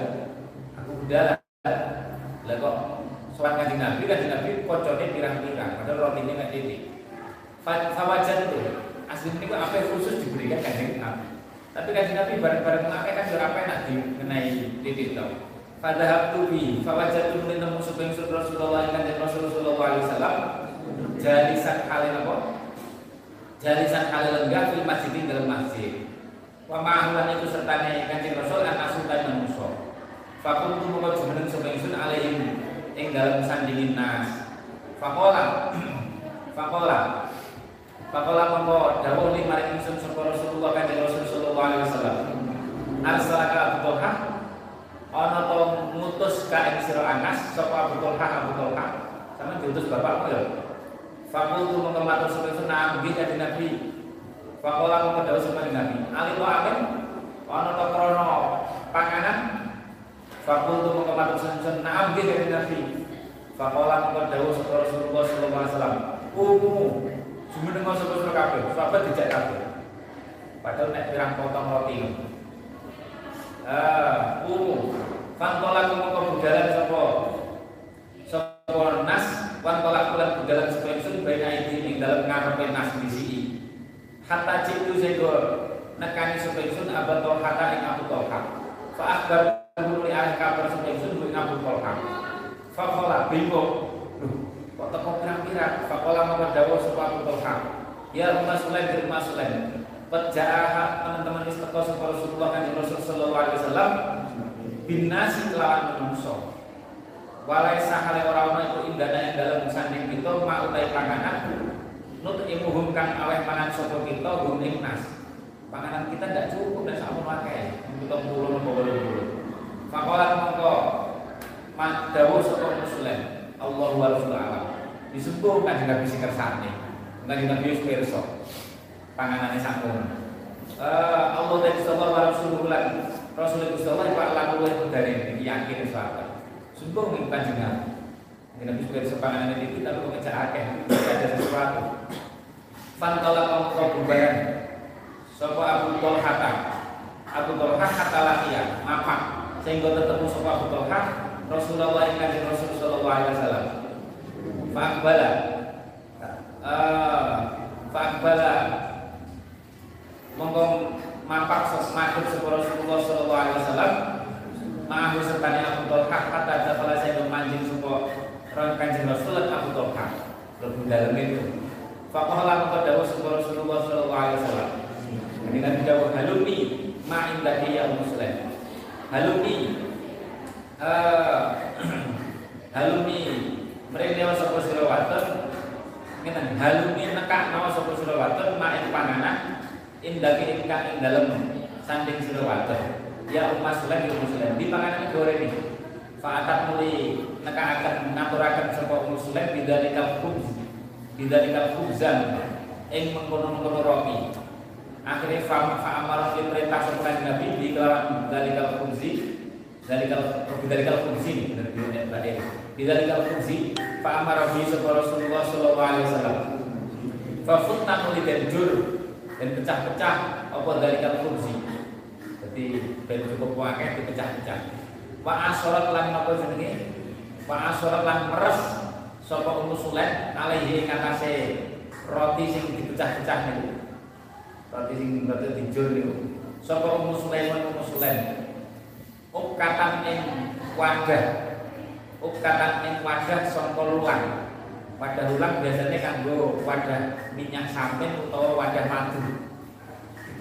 A: Aku dalan. Lah kok sowan kanjeng Nabi kanjeng Nabi kocone pirang-pirang padahal rotine itu asli ini apa khusus diberikan kanjeng Nabi. Tapi kanjeng Nabi bareng-bareng kan ora enak dikenai titik. Pada waktu bi fawajatu min nemu suping Rasulullah kanjeng Rasul sallallahu alaihi wasallam jalisan halil apa? Jalisan halil lenggah fil masjid dalam masjid. Wa ma'ahulan itu sertane kanjeng Rasul an asutan manusa. Fakul tu moko jumeneng sapa ingsun alaihim ing dalam sandingin nas. Fakola *clears throat* Fakola Fakola mongko dawuh li maring ingsun sapa Rasulullah kanjeng Rasul sallallahu alaihi wasallam. Arsalaka Abu Talha ana to ngutus ka ing sira Anas sapa Abu Talha Abu Talha sama diutus bapakmu ya Fakul tu mengematur sampai senang nggih kanjeng Nabi. Fakola mengko dawuh sapa Nabi. Ali to akan ana to krana panganan? Fakul tu mengematur sampai senang nggih kanjeng Nabi. Fakola mengko dawuh sapa Rasulullah sallallahu alaihi wasallam. Umu jumeneng sapa sira kabeh. Sahabat dijak kabeh. Padahal nek pirang potong roti Ah, umu. Fantola kumoko budalan sopo. Sopo nas, fantola kulan budalan sopo baina iki ing dalem ngarepe nas bisi. Hatta citu sego nekani sopo ingsun abatul hatta ing Abu Talha. Fa akhbar li ahli kabar sopo ingsun ing Abu Talha. Fa qala bingung. Kok teko pirang-pirang? Fa qala maka dawuh sopo Abu Talha. Ya Rumah Sulaim di Rumah Sulaim Pejahat teman-teman istiqo sapa Rasulullah kan Rasul sallallahu alaihi wasallam binasi kelawan menungso. Walai sahale ora ana iku indana ing dalem sanding kita mak utai panganan nut imuhum kang aweh mangan sapa kita hum ing nas. Panganan kita ndak cukup dan sampun akeh. Kita puluh nopo puluh. Fakolat mongko mak dawuh sapa Muslim. Allahu wa alam. Disembuh kan Nabi sing kersane. Kanjeng Nabi wis pirsa panganane. Uh, Allah dan Rasulullah wa Rasulullah Rasulullah Rasulullah Pak lalu dari yakin sahabat. Sumpah ing panjenengan. Nabi sudah sepanganan itu tapi kok ngejak akeh, ada sesuatu. Fantala kaum kau bubaran sapa Abu Talha. Abu Talha kata lakia mapak sehingga ketemu sapa Abu Talha Rasulullah yang kanjeng Rasul sallallahu alaihi wasallam. Fa'akbala uh, Fa'akbala Monggo mapak semakut sapa Rasulullah sallallahu alaihi wasallam Ma'ahu sertani Abu Talha kata dakala saya memanjing sapa kanjeng Rasul Abu Talha. Lebih dalam itu. Faqala maka dawuh sapa Rasulullah sallallahu alaihi wasallam. Ini kan dawuh halumi ma indaki ya muslim. Halumi uh, *clears throat* halumi mrene sapa sira waton ngene halumi nekak nawa sapa sira waton ma ing panganan indaki ingkang ing dalem sanding sira waton ya umat muslim ya muslim di panganan goreng ini Fa'atat muli nekakaken naturaken sapa muslim bidalikal khubz. Bidalikal khubzan ing mengkono-mengkono roti. Akhirnya fa amar fi perintah sepekan Nabi di kelawan dalikal khubzi dalikal dalikal khubzi dari tadi dalikal khubzi fa amar bi Rasulullah sallallahu alaihi wasallam. Fa futna muli jur dan pecah-pecah apa dalikal khubzi jadi ben cukup wae dipecah-pecah wa asorat lan napa jenenge wa asorat lan meres sapa Ummu Sulaim alaihi ngatasé roti sing dipecah-pecah niku Roti sing roti dijur niku. Sapa Ummu Sulaiman Ummu Sulaim. Ukatan ing wadah. Ukatan ing wadah sangka lulang. Wadah lulang biasanya kanggo wadah minyak samin utawa wadah madu.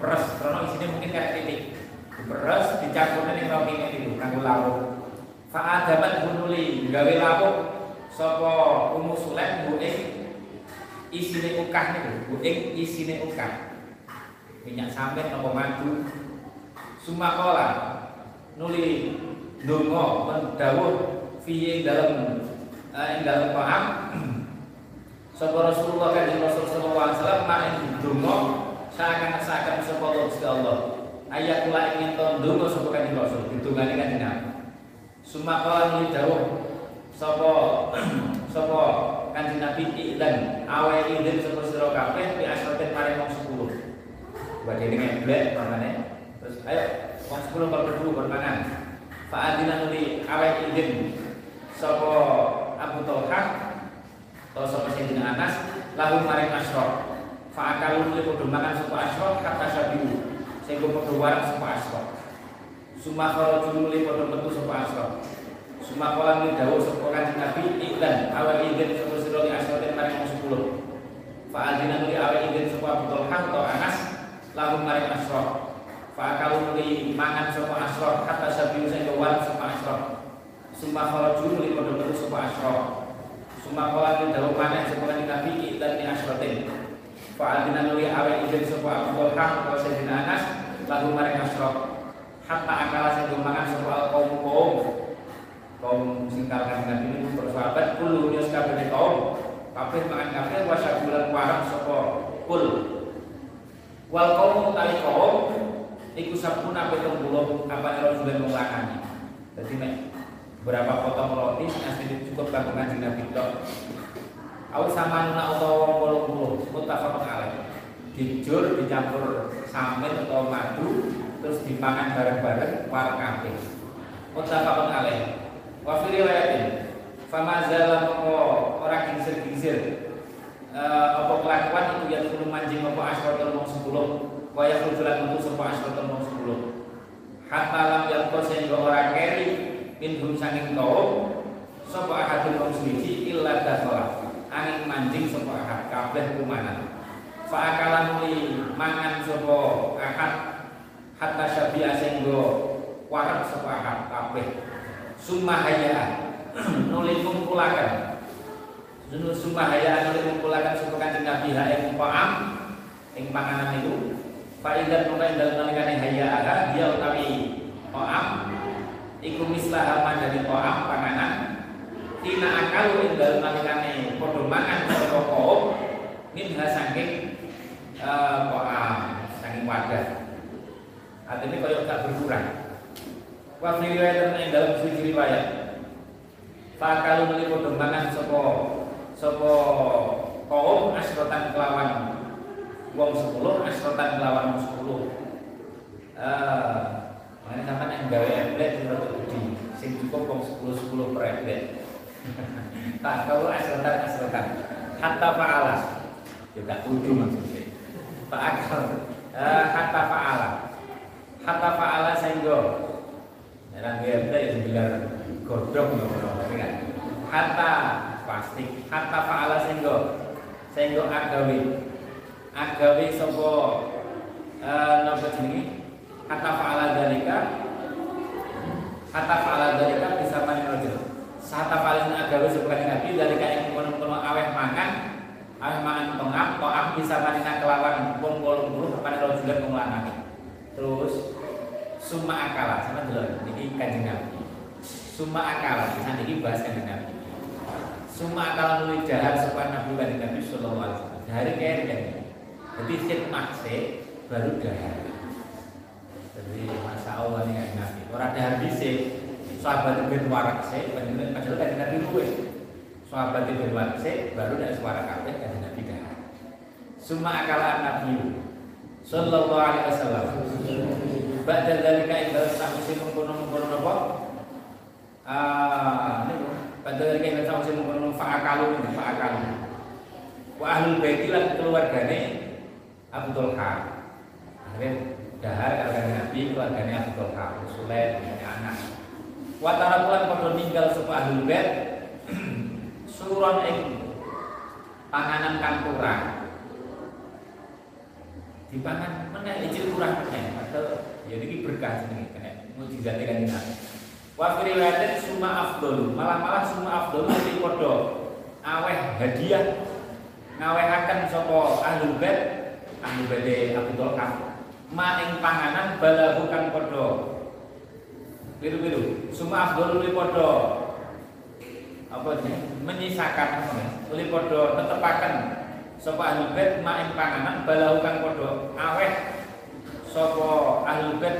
A: Peres, karena isinya mungkin kayak titik. Peres dicampurnya ning roti niku kanggo lawuh. Fa'adamat bunuli gawe lawuh sapa Ummu Sulaim bu isine ukah niku, bu isine ukah. Minyak sampin nopo madu. Sumakola nuli dongo mendawuh fiye dalam ing dalam paham. Sapa Rasulullah kan Rasul sallallahu alaihi wasallam main dongo seakan seakan sapa Allah ayat kula ingin ton dongo sapa kan Rasul ditungani kan Nabi sumakola nuli dawuh sapa *clears throat* sapa kanjeng Nabi dan awal idin sapa sira kabeh bi asratin maring wong 10 buat ini ngeblek makanya terus ayo wong sepuluh kalau berdua bermangan Fa'adina nuli awet izin Sopo Abu Tolha Atau sopo Sayyidina Anas Lalu maring asroh Fa'akalu nuli kudu makan sopo asroh Kata syabiu Sehingga kudu warang sopo asroh Sumakoro nuli kudu metu sopo asroh Sumakola nuli dawu sopo kanjeng Nabi Iklan awet izin sopo siroli asroh Dan maring sepuluh Fa'adina nuli awet izin sopo Abu Tolha Atau Anas lalu maring asroh Fa'akalu nuli mangan sopa asroh Kata sabiu saya kewan sopa asroh Summa kharaju nuli kodoh kodoh sopa asroh Summa kola nuli dawu mangan sopa kanji nabi Dan ni asrotin Fa'adina nuli awe izin sopa Abu Talha Kalau saya Anas Lalu maring asroh Hatta akala saya mangan sopa kaum kaum Kaum singkal kanji nabi ini bersahabat Kulu nyus kabeh kaum. Kabeh mangan kabeh Wasyabulan warang sopa Kul. Wal kaum utawi kaum iku sabuna petong puluh apa ero sudah melakani jadi berapa potong roti asli cukup kanjeng Nabi tok Sama utawa wong puluh puluh mutafakun alaih dijur dicampur samit atau madu terus dipangan bareng-bareng war kabeh mutafakun alaih wa fi riwayatin fama zala ora gingsir-gingsir. Uh, apa kelakuan itu yang kudu manjing apa asrotul mong sepuluh? Waya kudulan untuk sepa asrotul mong sepuluh? Hatta lam yalko sehingga orang keri minhum sanging kaum sapa ahadul mong suwiji illa dasolah angin manjing sapa ahad kabeh kumanan fa'akalan muli mangan sapa ahad hatta syabi'a sehingga warak sapa ahad kabeh summa hayya *clears throat* nuli ngumpulaken Dulu sumpah haya anu mengumpulkan sumpah kanjeng Nabi ha ing paam panganan itu. Faidan mongko ing dalem nalikane haya aga dia utawi paam iku mislah dari paam panganan. Tina akal ing dalem nalikane padha mangan sapa kaum minha saking paam saking wadah. Artinya kaya gak berkurang. Wa fi riwayat ing dalam suci riwayat. Fakalu meli padha mangan sapa sapa kaum asrotan kelawan wong 10 asrotan kelawan 10 eh Makanya sampai yang gawe emblem itu. Sing cukup wong 10 10 per emblem. *laughs* Tak kalau asrotan asrotan. Hatta fa'ala. Juga kudu maksudnya. Pak akal. Eh, hatta fa'ala. Hatta fa'ala sehingga Orang gawe emblem ya sembilan godhong ngono kan. Hatta pasti. Hatta fa'ala sehingga sehingga agawe agawe sapa eh napa jenenge kata fa'ala dalika kata fa'ala dalika bisa mani rojul Sata paling agawe sebagai nabi dalika yang kono-kono aweh makan aweh mangan tengah to'am bisa mani kelawan wong wolong puluh kepada rojulan wong lanang terus summa akala sama dulu ini kanjeng nabi. Summa akala bisa ini bahas kanjeng nabi. Summa akala nuli jahat sepan nabi kanjeng nabi sallallahu alaihi wasallam. Dari kaya jadi khidmat baru dahar jadi masa Allah ini kayak nabi. Orang ada habis sahabat bin warak sih, padahal kan nabi luwe. Sahabat bin warak sih, baru dari suara kafe kan nabi dah. Suma akala nabi Sallallahu alaihi wasallam. Ba'da dzalika idza sahsi mengkono mengkono napa? Ah, niku. Ba'da dzalika idza sahsi mengkono fa'akalu fa'akalu. Wa ahlul baiti lan keluargane Abu Talha. Akhirnya dahar keluarga Nabi keluarganya Abu Talha Sulaim anak watara bulan pada tinggal sapa ahlul suron ing panganan kang kurang. Dipangan meneh ijil kurang meneh. Atau ya iki berkah jenenge kena mujizate kan Nabi wa fi riwayatin summa afdol malah-malah summa afdol mesti padha aweh hadiah ngawehaken sapa ahlul bait ahlul bait Abu Talha maing panganan bala bukan podo biru-biru. Semua afdol uli podo. Apa menyisakan uli podo tetepakan sapa ahli maing panganan bala bukan podo aweh. Sapa ahli bait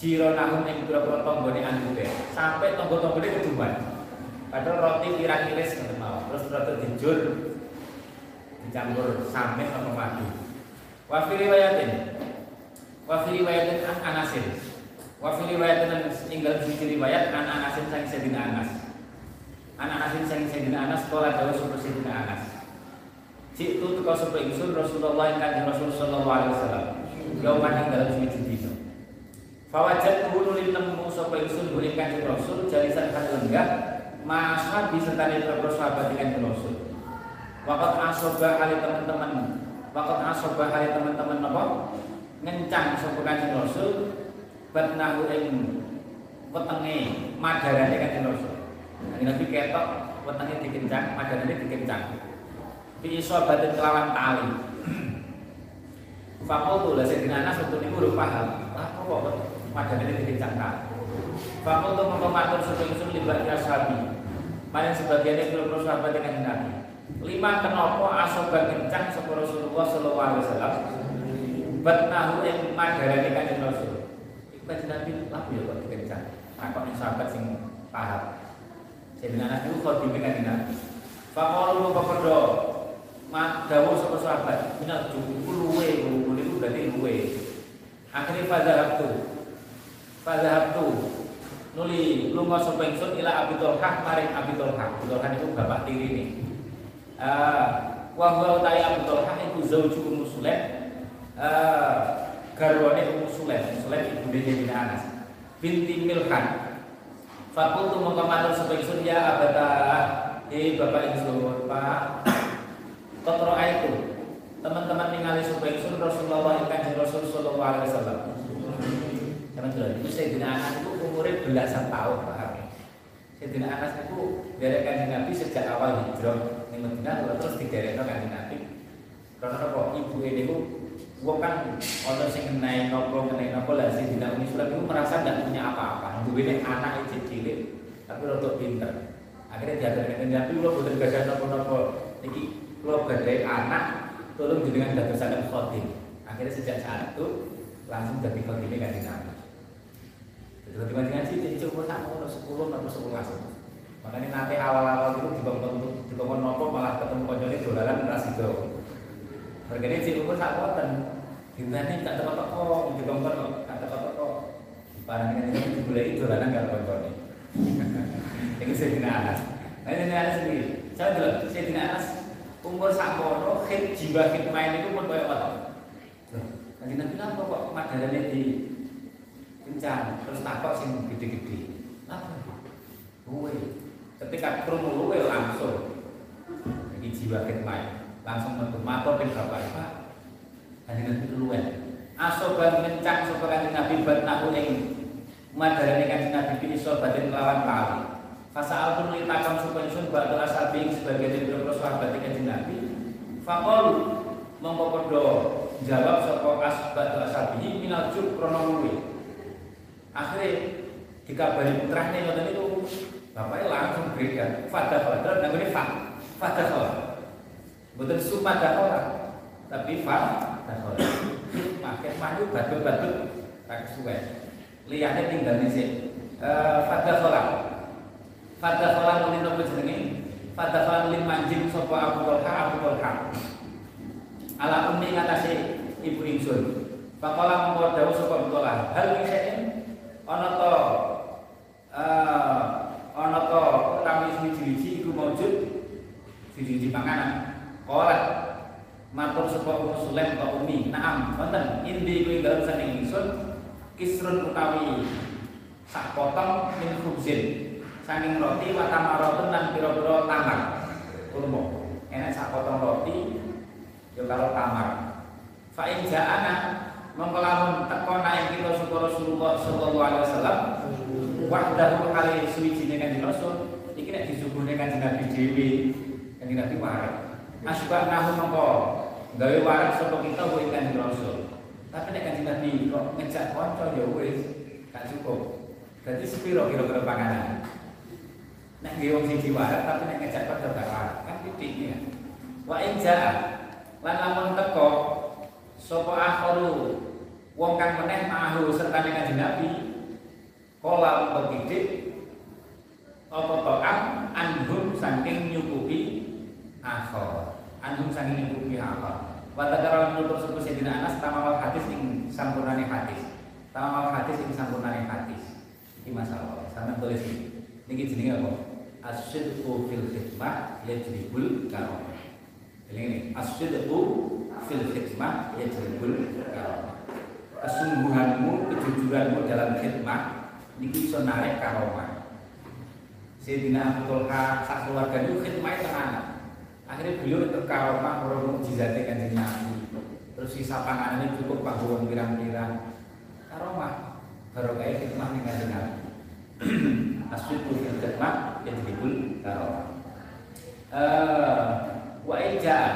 A: jironahum ing pira-pira tanggane ahli sampai tangga-tanggane keduman padahal roti kira-kiris ngoten mawon terus roti dijur dicampur samit atau madu. Wa fi riwayatin. Wa fi riwayatin an Anasin. Wa fi riwayatin tinggal di riwayat an Anasin sang Sayyidina Anas. An Anasin sang Sayyidina Anas kala dawuh sapa Sayyidina Anas. Cik tu kau sapa ingsun Rasulullah kanjeng Rasul sallallahu alaihi wasallam. Yauman ing dalam suci dina. Fawajat nulin nemu sapa ingsun ing kanjeng Rasul jalisan kan lenggah masa disertani terus sahabat dengan Rasul. Wakat asoba kali teman-teman Waktu asobah hari teman-teman apa ngencang sapa Kanjeng Rasul batnahu ing wetenge madarane Kanjeng Rasul. Kanjeng Nabi ketok wetenge dikencang, madarane dikencang. Fi isobatin kelawan tali. Fakul lah Anas waktu ini udah paham. Lah kok madarane dikencang tali. Fakul tuh mengkomatur sapa ingsun libat sabi. Mana sebagian itu sahabat dengan Nabi. Lima kenapa asoba kencang sapa Rasulullah sallallahu alaihi wasallam batnahu ing madarane kanjeng Rasul. Kanjeng Nabi laku ya kok dikencang. Takon ing sahabat sing paham. Sayyidina Anas itu kok kanjeng Nabi. Faqalu moko padha dawuh sapa sahabat, minal juku luwe, luwe itu berarti luwe. Akhirnya fadhahabtu. Fadhahabtu nuli lunga sapa ingsun ila Abi Thalhah maring Abi Thalhah. Abi Thalhah niku bapak tiri nih. Ah, wa huwa utai Abu Talha iku zauju Ummu Sulaim ah, garwane Ummu Sulaim. Sulaim ibu dene Anas. Binti Milhan. Fakultu mongko matur sapa ingsun ya abata. Eh bapak ingsun Pak. Kotro itu teman-teman ningali sapa ingsun Rasulullah ing Kanjeng Rasul sallallahu alaihi wasallam. Dulu, itu Sayyidina Anas itu umurnya belasan tahun Pak. Sayyidina Anas itu dari kanjeng Nabi sejak awal hijrah di Madinah terus diderek kanjeng Nabi. Karena apa? Ibu ini Wong kan sing kenai nopo kenai nopo lah tidak Umi Sulam itu merasa tidak punya apa-apa. Ini anak itu cilik tapi rotok pinter. Akhirnya diatur dengan Nabi lo bukan gada nopo-nopo. Niki lo gadai anak tolong dengan datusan khotim. Akhirnya sejak saat itu langsung jadi khotimnya kanjeng Nabi. Jadi khotimnya ngaji jadi umur tak sepuluh atau sebelas. Makanya nanti awal-awal itu dikongkon dikongkon nopo malah ketemu konyolnya dolaran ras itu. Berkene cek umur sak wonten. Dinteni gak teko-teko, dikongkon kok gak teko-teko. Barang ini digoleki dolanan karo koncone. Ini Sayyidina Anas. Nah, ini Anas sendiri. Saya dulu, Sayyidina Anas umur sakmono, khid jiwa main itu pun kaya apa? Nanti Nabi apa kok madarane di kencang, terus takut sing gede-gede. Apa? Luwe. Ketika krungu luwe langsung. Ini jiwa main langsung metu matur ping bapak Pak. Kanjeng Nabi luwe. Asoban kencang sapa kanjeng Nabi bat nahu ing madarane kanjeng Nabi kini sobatin lawan kali. Fasa pun litakam supaya sun batu asal bing sebagai beberapa sahabat kanjeng Nabi. Fakol mongko podo jawab sapa as batu asal bing minal juk krono Akhirnya dikabari putranya ngoten itu bapaknya langsung berikan fadah fadah namanya fa fadah fadah bukan sumpah dakola tapi dakola makin maju batu-batu tak suwe. Lihatnya tinggal di sini. Fadah fadah fadah fadah nulis nopo jenenge? Fadah fadah nulis manjing sopo abu tolha abu tolha ala umi ngatasi ibu insun Pakola mengkau dawu sopo abu tolha hal misalnya ana to eh ana to utawi siji-siji iku maujud siji-siji panganan. Kala matur sapa Ummu Sulaim ka Umi, "Na'am, wonten indi kuwi dalem saking ingsun kisrun utawi sak potong min khubzin saking roti wa tamaratun lan pira-pira tamar." Kurma. Enak sak potong roti yo karo tamar. Fa in ja'ana mongko lamun teko naik kita sapa Rasulullah sallallahu alaihi wasallam wahdahu kali suwijine kanjeng Rasul iki nek disuguhne kanjeng Nabi dhewe kanjeng Nabi warak asbah nahu mongko. Gawe warak sapa kita wa kanjeng Rasul. Tapi nek kanjeng Nabi kok ngejak kanca ya wis gak cukup. Berarti sepiro kira-kira panganan? Nek nggih wong siji warak tapi nek ngejak kanca gak warak kan titik ya wa inja lan lamun teko sapa akharu wong kang meneh mahu serta kanjeng Nabi kala untuk didik apa to'am anhum saking nyukupi akhor anhum saking nyukupi akhor Wadakara menutur sebut Sayyidina Anas Tamawal hadis ing sampurnane hadis. Tamawal hadis ing sampurnane hadis. Ini masalah. Sama tulis ini Ini jenis apa? Asyidku fil khidmah Yajribul karomah Jadi ini. Asyidku fil khidmah Yajribul karomah Kesungguhanmu, kejujuranmu dalam khidmah Ini bisa narik karomah Sayyidina Abu Talha sak keluarga itu khidmah tenan. Akhirnya beliau itu karomah orang mukjizatnya kanjeng Nabi. Terus sisa panganannya cukup panggung pirang-pirang. Karomah baru kayak khidmah nih kanjeng Nabi. *clears throat* Asyidu fil khidmah yang dibul karomah. Eh, wa ijaan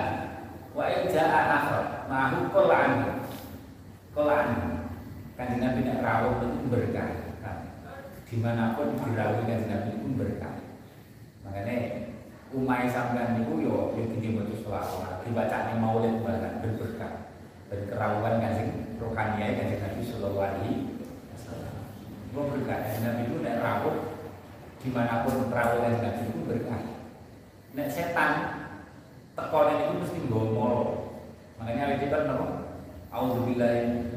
A: wa ijaan akhir mahu kolan kolan kanjeng Nabi nek rawuh itu berkah di mana pun dirawuh kanjeng Nabi itu berkah makanya umai sampean niku yo yo gini betul selawat. Dibacanya maulid barang berberkah. Dan kerawuhan kanjeng rohani kanjeng Nabi Sallallahu Alaihi Wasallam. Mau berkah. Nabi itu nek rawuh di mana pun rawuh kanjeng Nabi itu berkah. Nek setan tekonen itu mesti ngomol makanya itu kan nopo Auzubillahi.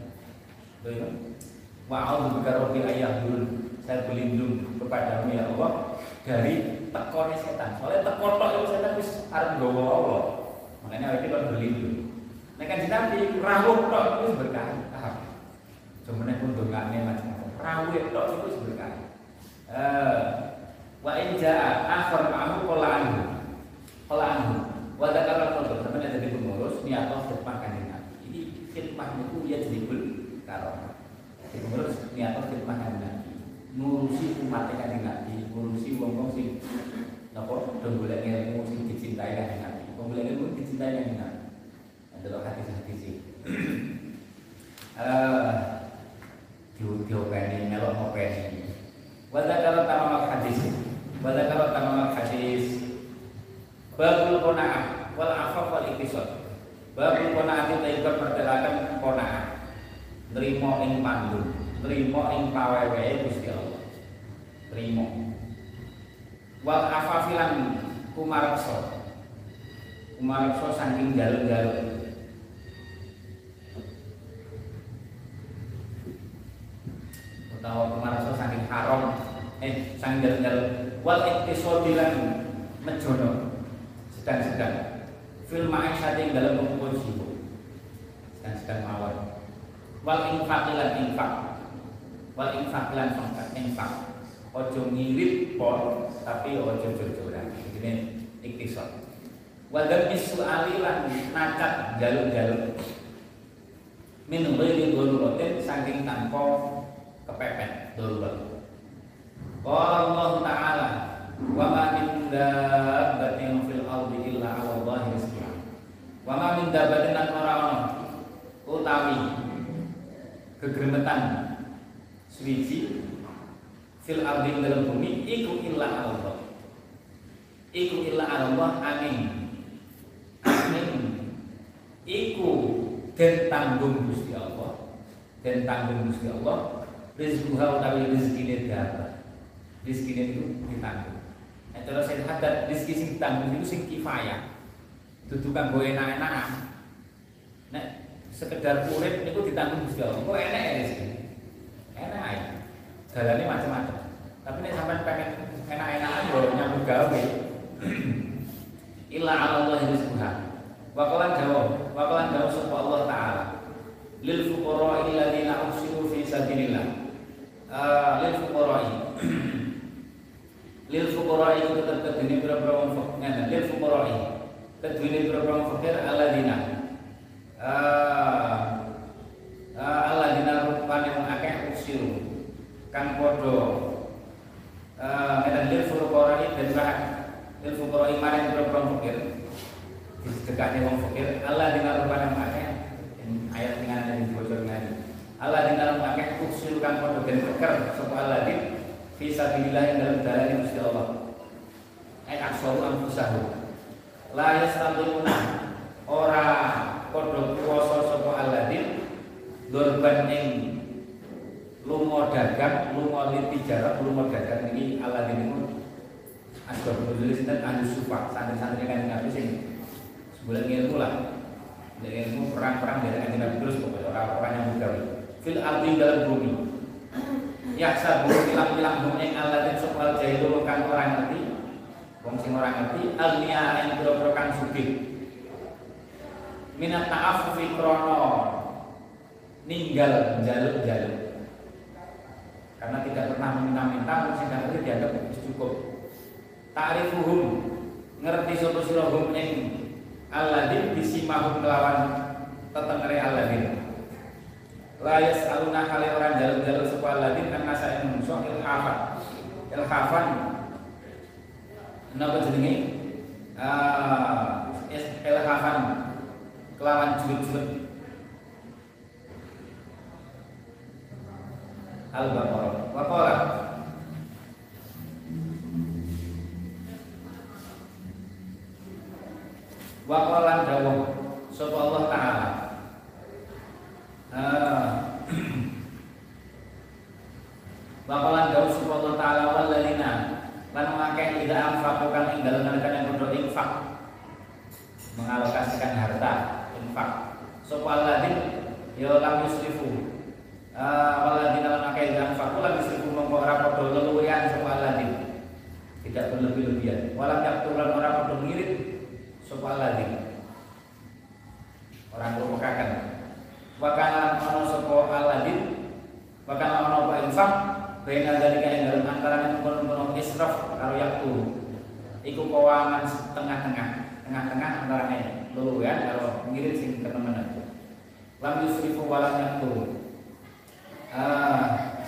A: Wa a'udzubika rabbil ayahdun saya berlindung kepadamu ya Allah dari tekornya setan. Soalnya tekor tok itu setan wis arep nggawa Allah. Makanya itu kan berlindung nek kan Nabi rawuh tok itu berkah. Sebenarnya pun dongane macam-macam. Rawuh tok itu berkah. Eh wa in jaa akhir ma'ahu qala anhu. Qala anhu. Wa dzakara qul sampeyan jadi pengurus niat khidmah kanjeng Nabi. Ini khidmah itu ya jadi bul karomah jadi pengurus niat khidmah kanjeng Nabi. Ngurusi umat kanjeng Nabi ngurusi wong-wong sing napa do golek ilmu sing dicintai kanjeng Nabi wong golek ilmu dicintai kanjeng Nabi adalah hadis-hadis sih eh diopeni melok ngopeni wa dzakara tamamal hadis wa dzakara tamamal hadis babul qanaah wal afaf wal iktisad babul qanaah itu ikut pertelakan qanaah nerimo ing pandun nerimo ing pawewe Gusti Allah nerimo wal afafilan kumareksa kumareksa saking jaluk-jaluk utawa kemarsa saking haram eh saking jalan-jalan wal iktisodi lan mejono sedang-sedang fil ma'isyati dalam mengumpul jiwa sedang-sedang mawon wal infaq lan infaq wal infaq lan infaq ojo ngirit pon tapi ojo jojoran ini iktisod Wadam isu alilan nacat jaluk-jaluk minum beli rotin saking tanpa kepepet darurat. Allah Ta'ala wa ma min dabbatin fil ardi illa 'ala Allahi rizqiha. Wa ma min dabbatin lan ora ana utawi kegremetan suwiji fil ardi dalam bumi iku illa Allah. Iku illa Allah angin. Iku den tanggung Gusti Allah. Den tanggung Gusti Allah rizquha utawi rezekine dapat rezekine itu ditanggung. Nek cara saya hadat rezeki sing ditanggung itu sing kifayah. Dudu kanggo enak-enak nek sekedar urip niku ditanggung Gusti Allah. Kok enak ya rezeki enak ae. Dalane macam-macam. Tapi nek sampean pengen enak-enakan yo nyambut gawe *clears throat* illa Allah rizquha. Wakalan jawab, wakalan jawab sapa Allah Taala. Lil fuqara alladziina usiru fi sabilillah. Uh, lil fuqara *clears throat* lil fuqara itu tetap kedini berapa wong fakir lil fuqara kedini berapa wong fakir alladzina uh, alladzina rupane wong akeh usiru kan padha uh, medan lil fuqara dan lil fuqara maring berapa wong fakir dekatnya wong fakir Allah di dalam pada pakai. Ayat dengan yang dibocor lagi Allah di dalam pakai usulkan pada dan keker sapa Allah di fisabilillah yang dalam jalan Gusti Allah. Ay aksaru anfusahu. La yastalimuna ora padha kuwasa sapa Allah di dorban ing lunga dagang lunga litijarah lunga dagang ini Allah di asbab nuzul sinten ahli sufa. Santri-santri kan Nabi sing bulan ilmu lah. Dari ilmu perang-perang dari kanjeng Nabi. Terus pokoknya orang-orang yang mugawi fil ardi dalam bumi. Ya sabu bilang-bilang bumi Allah dan soal jahil kan orang ngerti. Wong sing orang ngerti alnia yang pura-pura kan minat ta'afufi krono. Ninggal jaluk-jaluk. Karena tidak pernah meminta-minta mesti ngerti dianggap cukup ta'rifuhum ngerti sopo sirahum yang Aladin disimahum kelawan tetengere Aladin Layas aluna kali orang jalur-jalur sebuah Aladin karena saya menungso ilhafan Ilhafan Kenapa jenenge? Uh, ilhafan kelawan jurut-jurut Al-Baqarah. Waqala Waqalan dawuh sapa Allah taala. Ah. *clears throat* Waqalan dawuh sapa Allah taala walladzina lan mangke ida yang kudu infak. Mengalokasikan harta infak. Sapa alladzin ya lam yusrifu. Ah walladzina lan mangke ida anfaqu lam yusrifu mongko ora padha sapa. Tidak berlebih-lebihan. Walam yaktulan ora padha ngirit sapa lagi orang merupakan wakana ono sapa aladin wakana ono apa infak? Dari kaya dalam antara yang kono israf karo yaktu. Iku kawangan tengah-tengah Tengah-tengah antara nih Lulu ya kalau ngirit sing teman-teman Lam yusrifu walam yaktu. Ah,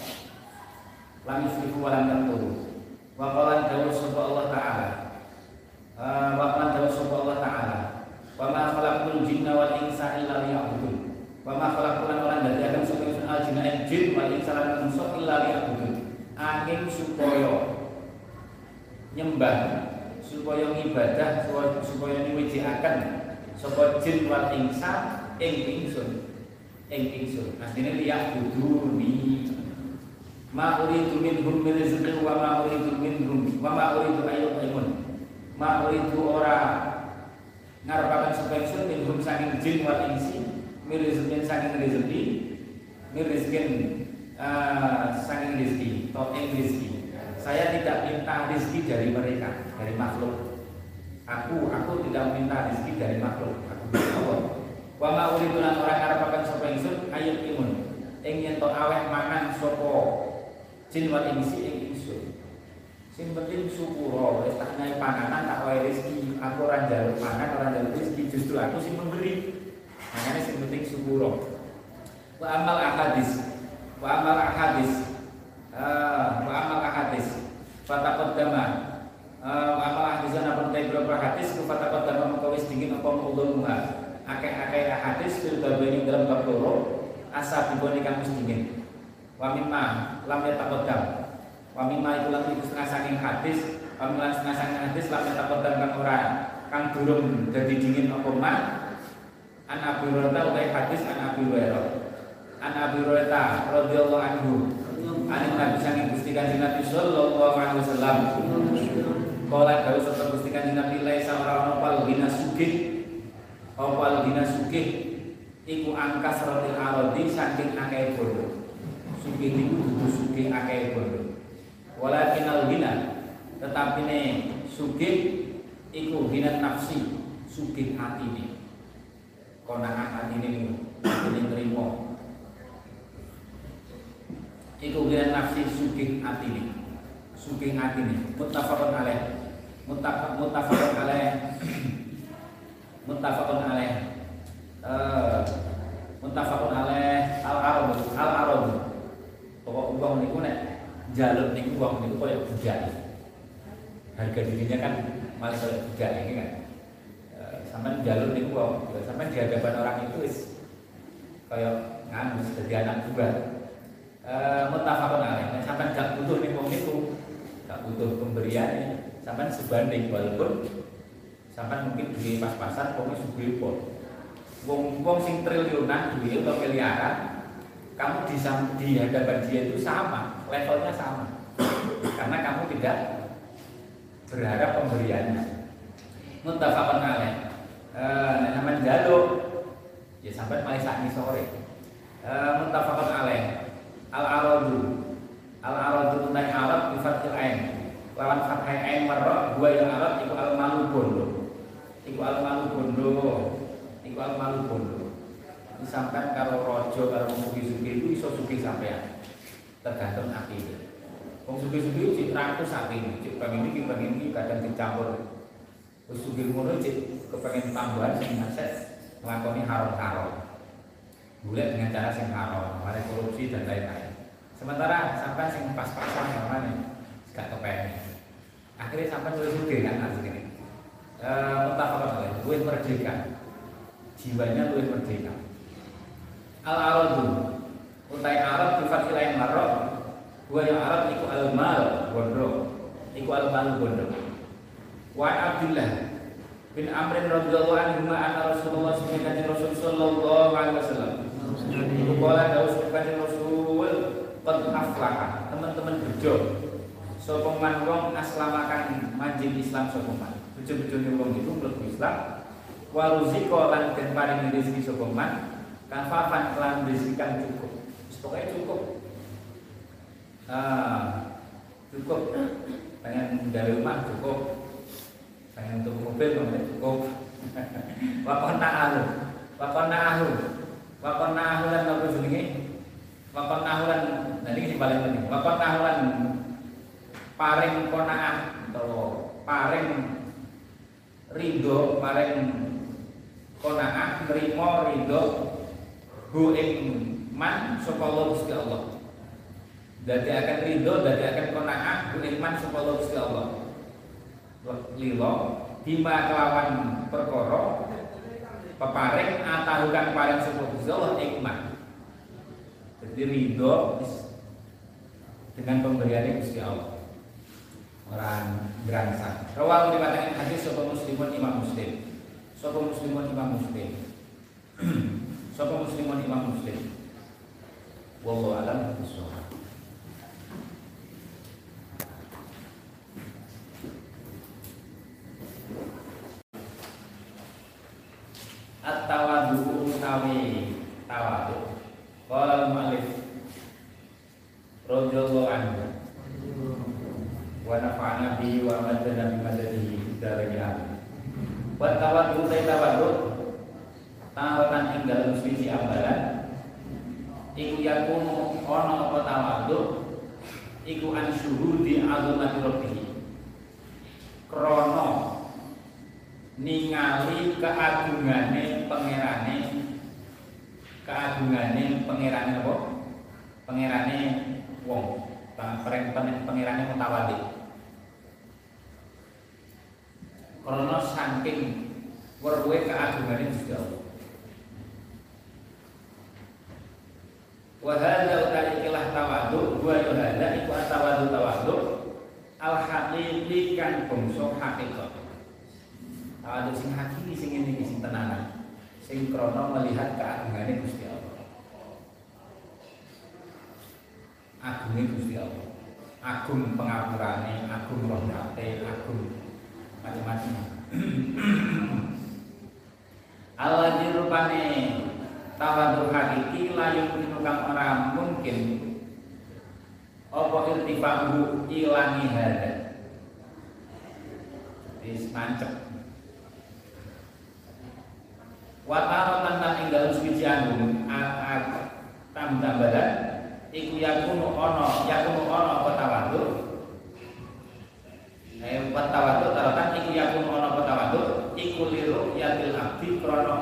A: Lam yusrifu walam yaktu. Wakalan dawud sapa Allah Ta'ala Ah, wa man sapa Allah taala wa ma khalaqul jinna wal insa illa liya'budun. Wa ma khalaqul lan dadi akan sapa al jinna ing jin wal insa lan manusa illa liya'budun. Angin supaya nyembah supaya ngibadah supaya akan sapa jin wal insa ing ingsun. Ing ingsun. Asline liya'buduni. Ma uridu minhum min rizqin wa ma uridu minhum wa ma uridu ayyuhaimun ma itu ora ngarepaken sepensun minhum saking jin wal insi mirizkin saking rezeki mirizkin uh, saking rizki, toeng rizki. Saya tidak minta rizki dari mereka, dari makhluk. Aku, aku tidak minta rizki dari makhluk. Aku Allah. Wa ma uridu lan ora ngarepaken sapa ingsun ayat imun. Ing yen to aweh mangan sapa jin wal insi ing. Sing penting syukur, wis tak naik panganan tak wae rezeki. Aku ora njaluk pangan, ora njaluk rezeki, justru aku sing memberi. Makanya sing penting syukur. Wa amal ahadis. Wa amal ahadis. Uh, wa amal ahadis. Fataqaddama uh, wa amal ahadis ana pun ta beberapa hadis ku fataqaddama mengko wis dingin apa ulumha akeh-akeh hadis fil babani dalam bab loro asa dibone kang dingin wa mimma lam wa mimma iku lan iku setengah saking hadis wa mimma setengah saking hadis lam yataqaddam kang ora. Kang durung dadi dingin apa ma an Abi Hurairah utai hadis an Abi Hurairah. An Abi Hurairah radhiyallahu anhu. An Nabi saking Gusti Kanjeng Nabi sallallahu alaihi wasallam. Kala dawuh sapa Gusti Kanjeng Nabi laisa ora ono pal gina sugih. Opal dina sugih? Iku angkas rotil arodi saking akeh bondo. Sugih niku dudu sugih akeh bondo. Walakin al gina tetapi ne sugih iku gina nafsi sugih atine. Konangan atine ini nrimo. Iku gina nafsi sugih atine. Sugih atine. Muttafaqun alaih. Muttafaqun alaih muttafaqun alaih uh, muttafaqun alaih al arab al arab pokok uang niku nek jalur niku uang niku koyo budak harga dirinya kan malah koyo budak ini kan? Uh, sampai jalur niku uang sampai di hadapan orang itu is koyo nganu jadi anak buah uh, muttafaqun alaih. Nek sampai gak butuh nih uang niku gak butuh pemberian sampai sebanding walaupun sampai mungkin di pas-pasan pokoknya sugih pun wong wong sing triliunan duit atau miliaran kamu di, di hadapan dia itu sama levelnya sama. Karena kamu tidak berharap pemberiannya. Muttafaqun alaih. Eh namanya jaluk ya sampai malah saat sore. Eh muttafaqun alaih. Al aradu al aradu tentang arab bi fathil ain. Lawan fathai ain marra dua yang arab itu al malu bondo. Iku almalu bondo. Iku almalu bondo. Disampaikan karo rojo karo sugi-sugi itu iso sugi sampean tergantung api wong sugi-sugi cik ratus api cik pengen ini pengen ini kadang dicampur. Terus sugi ngono cik kepengen tambahan sing aset ngelakoni haram-haram. Boleh dengan cara sing haram mari korupsi dan lain-lain. Sementara sampai sing pas-pasan namanya gak kepengen. Akhirnya sampai nulis sugi kan harus gini mutafakun alaih luwih merdeka. Jiwanya luwih merdeka. Al aradu utai arab sifat lain marok. Gua yang arab iku al mal bondo. Iku al mal bondo. Wa abdullah bin amrin radhiyallahu anhu ma anna rasulullah sallallahu sallallahu alaihi wasallam. Iku kala dawuh kanjeng rasul qad aflaha. Teman-teman bejo. Sapa man wong aslamakan manjing islam sapa man? Bojo-bojone wong itu mlebu Islam. Waruziko lan den paring rezeki sapa man? Kafafan lan rezeki kang cukup pokoknya cukup. Ah cukup. Pengen dari rumah cukup. Pengen untuk mobil mobil cukup. *laughs* Wakon na'alu wakon na'alu wakon na'alu lan apa jenenge. Wakon na'alu lan nanti ini paling penting. Wakon na'alu lan paring kona'ah atau paring ridho paring kona'ah nerima ridho hu ing man sapa Allah Gusti Allah dadi akan ridho dadi akan hu ing man sapa Allah Gusti Allah lilo bima kelawan perkara peparing atahu kang paring sapa Gusti Allah ing man jadi ridho dengan pemberian Gusti Allah orang berangsang. Rawal dikatakan hadis sopo muslimun imam muslim. Sopo muslimun imam muslim. *clears throat* sopo muslimun imam muslim. Wallahu alam. At-tawadu utawi tawadu. Qala mu'allif radhiyallahu anhu wa nafa'ana bihi wa madana bi madadihi darajahan wa tawadu tawadu Tawadu Tawadu iku yakunu ana apa tawaddu iku an syuhudi azamati rabbih krana ningali keagungane pangerane keagungane pangerane apa? Pangerane wong pangerane mutawali karena saking weruhe keagungane Gusti Allah. Wa hadza utawi ikilah tawadhu wa hadza iku tawadhu tawadhu al haqiqi kan bangsa hakikat. Tawadhu sing hakiki sing iki sing tenanan. Sing krana melihat keagungane Gusti Allah. Agungnya Gusti Allah. Agung pengapurane, agung rahmate, agung macam-macam *clears throat* Allah dirupane tawadhu hakiki layu kang ora mungkin. Apa irtifa'u ilangi hada? Wis mancep Wataro tentang ing dalem suci agung tam tambalan iku yakunu ono yakunu ono apa tawadhu? Eh taratan iku yakun ana petawadu iku liru yatil abdi krana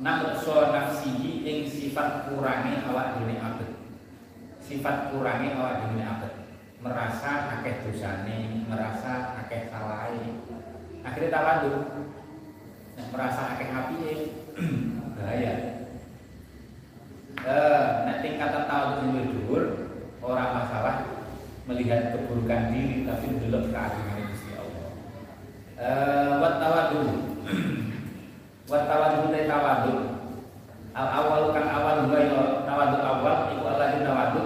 A: naqsa nafsihi ing sifat kurangi awak dhewe abet. Sifat kurangi awak dhewe abet. Merasa akeh dosane, merasa akeh salahe. Akhirnya tawadu. Nah, merasa akeh apike *clears throat* bahaya. Eh, nek tingkatan tawadu sing dhuwur ora masalah melihat keburukan diri tapi belum keagungan Gusti Allah. Eh wat tawadu. *clears throat* wat tawadu dari tawadu. Al awal kan awal wa ya tawadu awal iku Allah tawadu.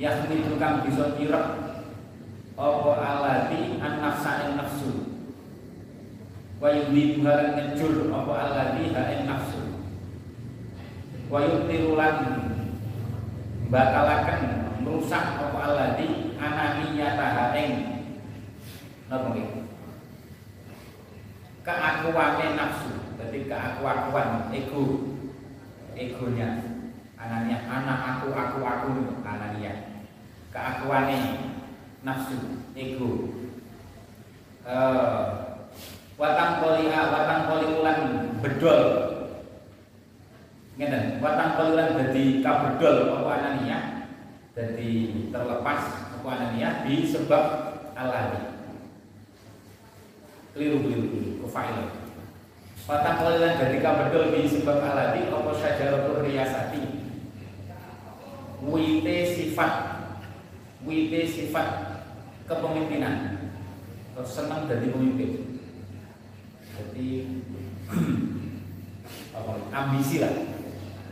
A: Yasmi tukang bisa irek apa alati an nafsa in nafsu. Wa yudhi buharan ngejur apa alati ha in nafsu. Wa yutirulan batalakan merusak apa alladzi ananiyataha ing napa nggih keakuannya nafsu. Berarti keakuan ego. Egonya. Anania anak aku aku aku anania keakuannya nafsu ego. Uh, watang polia watang poliulan bedol. Ngeten? Watang poliulan jadi kabedol apa anania jadi terlepas apa anania di sebab alani keliru keliru keliru kefail Patah kalian dari kabedol di sebab aladi apa syajaratul riyasati? Wite sifat. Wite sifat kepemimpinan. Terus senang jadi pemimpin. Jadi *clears throat* apa, ambisi lah.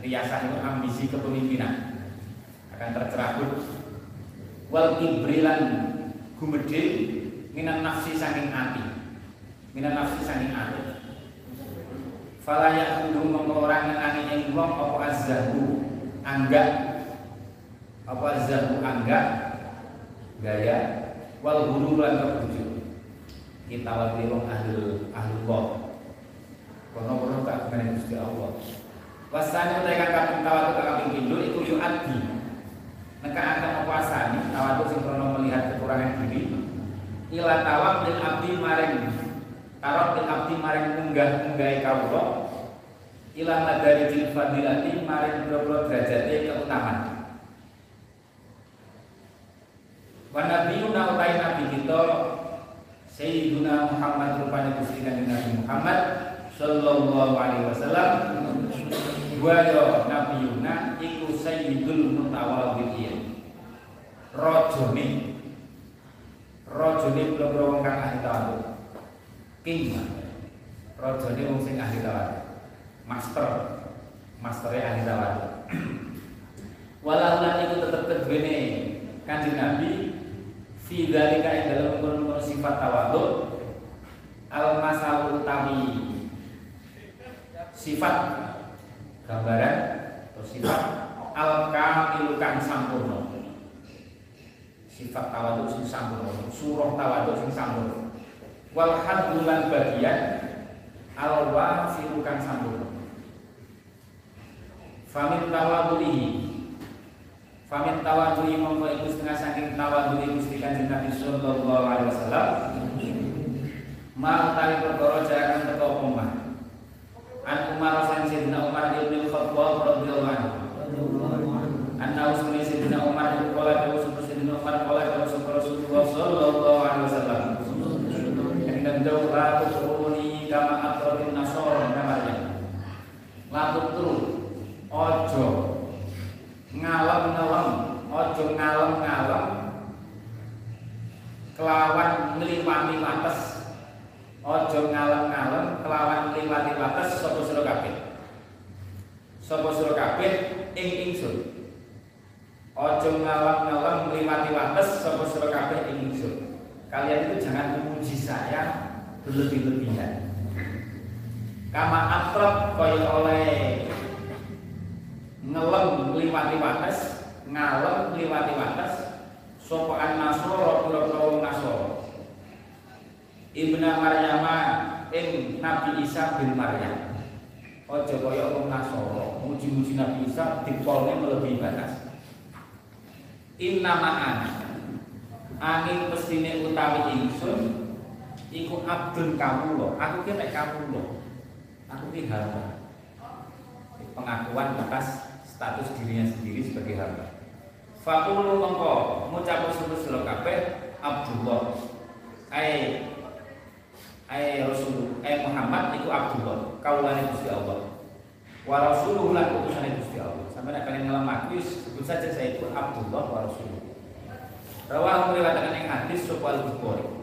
A: Riasan itu ambisi kepemimpinan. Akan tercerabut. Wal kibrilan gumedil Minan nafsi saking hati Minan nafsi saking hati Fala yakudu mongko ora ngenani ing wong apa azzahu anggak. Apa azzahu anggak? Gaya. Wal hulu lan kebujuk. Kita wali wong ahlul ahlul kok kono kono tak kene Gusti Allah. Wasane utek kaping tawatu kaping pindho iku yo adi neka akan puasani tawatu sing krono melihat kekurangan diri. Ila tawab lil abdi maring Tarok bin abdi maring munggah munggahi kawula ilang dari jil fadilati maring bro derajate keutamaan. Wa nabiyuna utai nabi kita Sayyiduna Muhammad rupanya Gusti Nabi Muhammad sallallahu alaihi wasallam wa ya nabiyuna iku sayyidul mutawaddiin. Rajane rajane boro wong kang ahli king. Rajane wong sing ahli tawar master. Masternya ahli walau lan iku tetep kedene kanjeng Nabi fi dzalika ing dalem kono sifat tawadhu al masal sifat gambaran atau sifat al kamilu kang sampurna. Sifat tawaduk sing sampun surah tawaduk sing sampun wal hadlan bagian al wasilu kang sampun famin tawadulihi. Famin tawadulihi mongko iku setengah saking tawadulihi Gusti Kanjeng Nabi sallallahu alaihi wasallam. Ma tali perkara jaran teko omah. An Umar sang Sayyidina Umar bin Khattab radhiyallahu anhu. Anna usmani Sayyidina Umar dawu sapa Sayyidina Umar kala dawu sapa Rasulullah sallallahu alaihi wasallam Kanjeng dawu la tutruni kama atratin nasara namanya. La tutru ojo. Ngalem-ngalem ojo ngalem-ngalem kelawan ngliwati wates. Ojo ngalem-ngalem kelawan ngliwati wates sapa sira kabeh? Sapa sira kabeh? Ing ingsun. Ojo ngalem-ngalem ngliwati wates sapa sira kabeh ing ingsun? Kalian itu jangan memuji saya berlebih-lebihan kama atrab kaya oleh ngelem ngliwati wates ngalem ngliwati wates sapa an nasara pira-pira wong nasara Ibnu Maryam ing Nabi Isa bin Maryam. Aja kaya wong Nasara, muji-muji Nabi Isa dipolne melebihi batas. Inna ma'ana angin pestine utawi ingsun iku abdun kamu Aku ki nek kamu Aku ki hamba. Pengakuan atas status dirinya sendiri sebagai hamba. Fakulu mongko ngucap sura kabeh Abdullah. Ai ai Rasul ai Muhammad itu Abdullah. Kaulane Gusti Allah. Wa rasuluhu lan utusane Gusti Allah. Sampai nek pengen ngelam aku sebut saja saya itu Abdullah wa rasuluh. Rawahu meriwayatkan ing hadis sapa al-Bukhari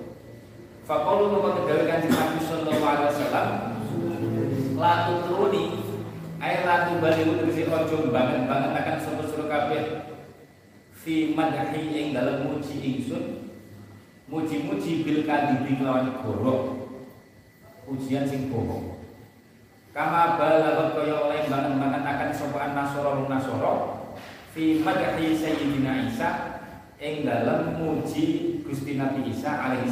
A: faqalu maka kedawi kanjeng Nabi sallallahu alaihi wasallam. La tutruni ai la tubaliu tegese ojo banget-banget akan sapa sira kabeh. Fi madhi ing dalam muji ingsun. Muji-muji bil kadibi lawan gorok. Ujian sing bohong. Kama balagot kaya oleh banget-banget akan sopan nasoro nasoro. Fi madhi sayyidina Isa ing dalam muji Gusti Nabi Isa alaihi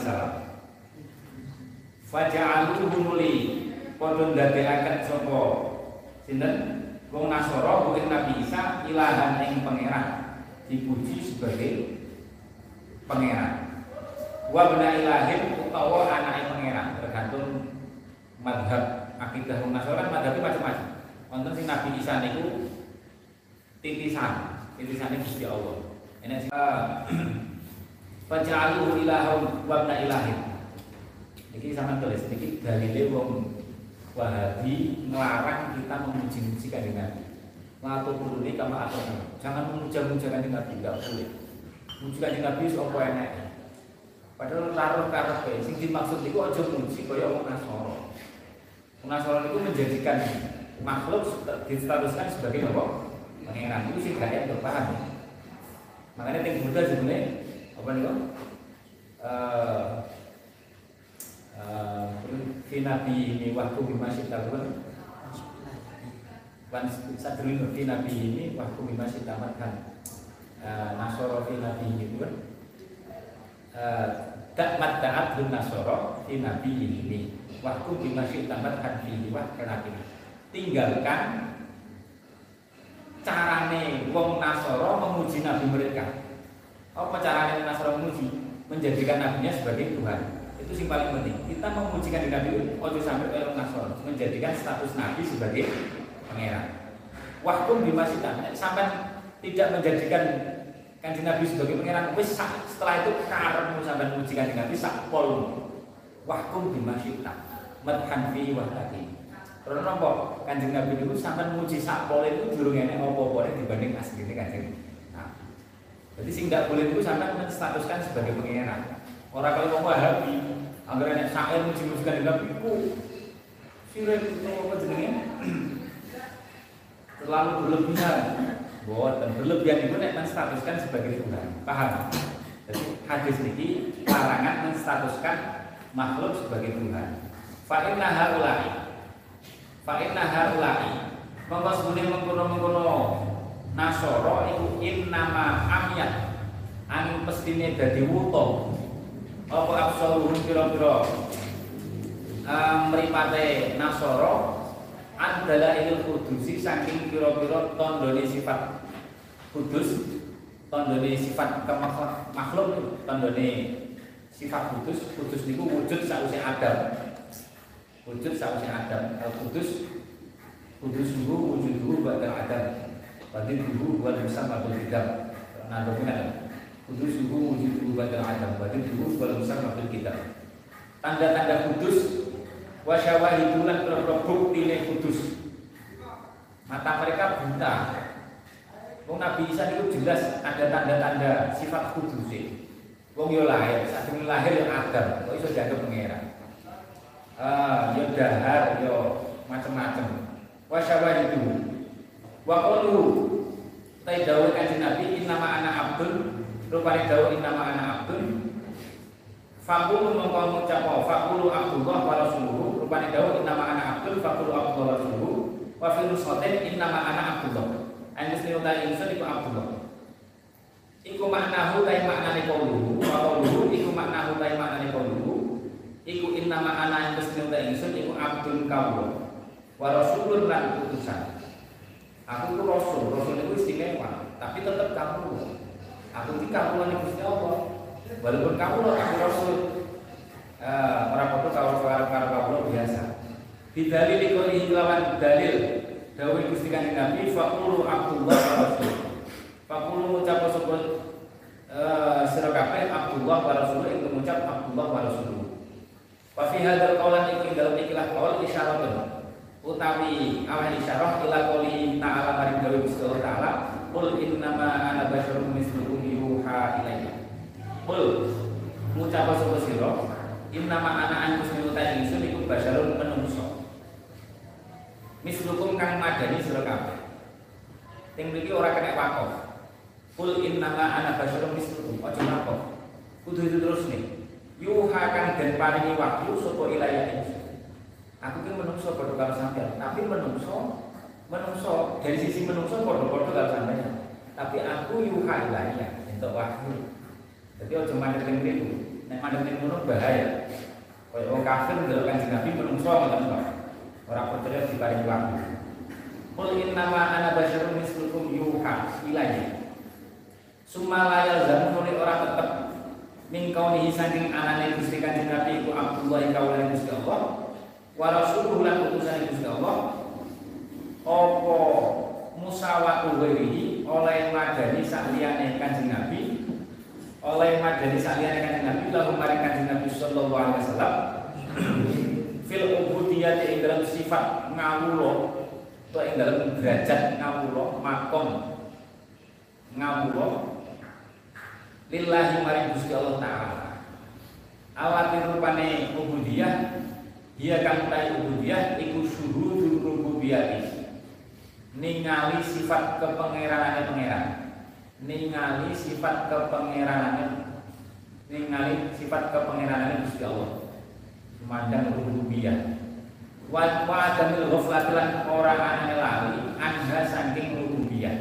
A: salam faja'alu humuli padha ndadekaken sapa sinten wong nasoro bukan Nabi Isa ilahan ing pangeran dipuji sebagai pangeran wa bena ilahin utawa anake pangeran tergantung madhab akidah Nasrani madhabnya macam-macam. Wonten sing Nabi Isa niku titisan, titisan Gusti Allah. Sing *clears throat* Faja'aluhu ilahum wa ibna ilahin. Iki sama tulis, iki dalile wong Wahabi melarang kita memuji-muji kanjeng Nabi. Lato ini kama atau Jangan memuja-muja kanjeng Nabi, enggak boleh. Muji kanjeng Nabi sapa enek. Padahal laruh karepe sing dimaksud iku aja muji kaya wong Nasara. Nasrani itu menjadikan makhluk distatuskan sebagai apa? Pangeran itu sih gak untuk paham. Makanya tinggi Buddha sebenarnya apa nih kok? Fi nabi ini waktu masih tahuan Wan sadrin fi nabi ini waktu masih tamat kan. Nasoro fi nabi ini kan Tak mat taat bin Nasoro fi nabi ini waktu dimasih tamat hadi wah kenapa tinggalkan carane wong Nasoro memuji nabi mereka. Apa carane Nasoro memuji? Menjadikan nabinya sebagai Tuhan itu sih paling penting. Kita memujikan nabi ojo sampai ke Nasoro menjadikan status nabi sebagai pangeran. Waktu dimasih tamat sampai tidak menjadikan kanjeng Nabi sebagai pangeran wis setelah itu karepmu sampai memuji kanjeng Nabi sak pol wahkum bimasyita madhan fi wahdati karena apa kanjeng Nabi itu sampai muji sak pol itu durung enek apa-apa dibanding asline kanjeng nah, jadi sing tidak boleh itu sampai menstatuskan sebagai pangeran orang kalau mau enek syair muji-muji kanjeng Nabi itu sirik itu apa jenenge terlalu berlebihan Buat dan berlebihan itu nek menstatuskan sebagai Tuhan. Paham? Jadi hadis ini larangan menstatuskan makhluk sebagai Tuhan. Fa inna haula'i Fa inna haula'i Mongko sebune mengkono-mengkono Nasoro iku in nama amiyat Anu mestine dadi wuto apa absoluhum pira-pira? Um, mripate nasara adalah ilmu kudusi saking pira-pira tandane sifat kudus tandane sifat makhluk tandane sifat kudus. Kudus niku wujud sausé Adam. Wujud sausé Adam. Al kudus kudus dulu wujud dulu badal Adam. Berarti dulu buat bersama berbeda nah dokumen kudus dulu wujud dulu badal Adam dulu buat bersama berbeda tanda-tanda kudus wasyawahidulan bukti kudus mata mereka buta Wong Nabi Isa itu jelas ada tanda-tanda sifat kudus Wong yo lahir, saat lahir yang Adam, kok iso dianggap pangeran. Ah, yo dahar, yo macam-macam. Wa itu. Wa qalu tai dawuh kanjeng Nabi innama ana abdun, rupane dawuh innama ana abdun. Fakulu mongko ngucap fakulu Abdullah wa rasuluhu, rupane dawuh innama ana abdun, fakulu Abdullah wa rasuluhu. Wa fi nusatin innama ana Abdullah. Ain muslimu ta insun iku Abdullah. Iku maknahu ta maknane qauluhu wa qauluhu iku maknahu ta maknane qauluhu. Iku innama ana muslimu ta insun iku Abdul kawula. Wa rasulun lan utusan. Aku itu rasul, rasul itu istimewa, tapi tetap kamu. Aku ini kamu lan Gusti Allah. Walaupun kamu aku rasul. Eh, foto kalau karo karo biasa. Bidalil ikoli lawan dalil Dawai Gusti Kanjeng Nabi faqulu Abdullah wa Rasul. Faqulu ngucap sebut uh, sira kabeh Abdullah wa Rasul itu ngucap Abdullah wa Rasul. Wa fi hadzal qaulan iku dalam ikilah qaul isyaratun. Utawi awal isyarah ila qouli ta'ala maring dawai Gusti Allah taala qul innama ana basyarun mislukum yuha ilayya. Qul ngucap sebut sira innama ana an muslimu ta ingsun iku basyarun menungso. Mislukum kang madani sira kabeh. Ting mriki ora kena wakof kul innama ana basyarum mislukum. Aja wakof kudu itu terus nih. Yuha kang den paringi wahyu sapa ilaya ingsun aku ki menungso padha karo sampeyan tapi menungso menungso dari sisi menungso padha-padha karo sampeyan. Tapi aku yuha ilaya entuk wahyu. Jadi aja mandek ning mriku nek mandek ning ngono bahaya. Kaya wong kafir ndelok kanjeng Nabi menungso ngoten Orang percaya di paling waktu. Qul nama ana basyarun mislukum yuha ilayya. Summa la yalzamu orang tetap min kaunihi saking anane Gusti Kanjeng Nabi iku Abdullah kawula Gusti Allah. Wa rasuluhu lan utusan Gusti Allah. Apa musawatu ghairihi oleh madani sakliyane Kanjeng Nabi oleh madani sakliyane Kanjeng Nabi lalu maring Kanjeng Nabi sallallahu alaihi wasallam *clears throat* fil ubudiyah ing dalam sifat ngawulo atau ing dalam derajat ngawulo makom ngawulo lillahi maring Gusti Allah taala. Awati rupane ubudiyah dia kang tai ubudiyah iku syuhudul rububiyati ningali sifat kepengeranane pangeran. Ningali sifat kepengeranane ningali sifat kepengeranane Gusti Allah. Memandang rububiyah. Wa wa adamil ghaflat lan ora ana lali anha saking rububiyah.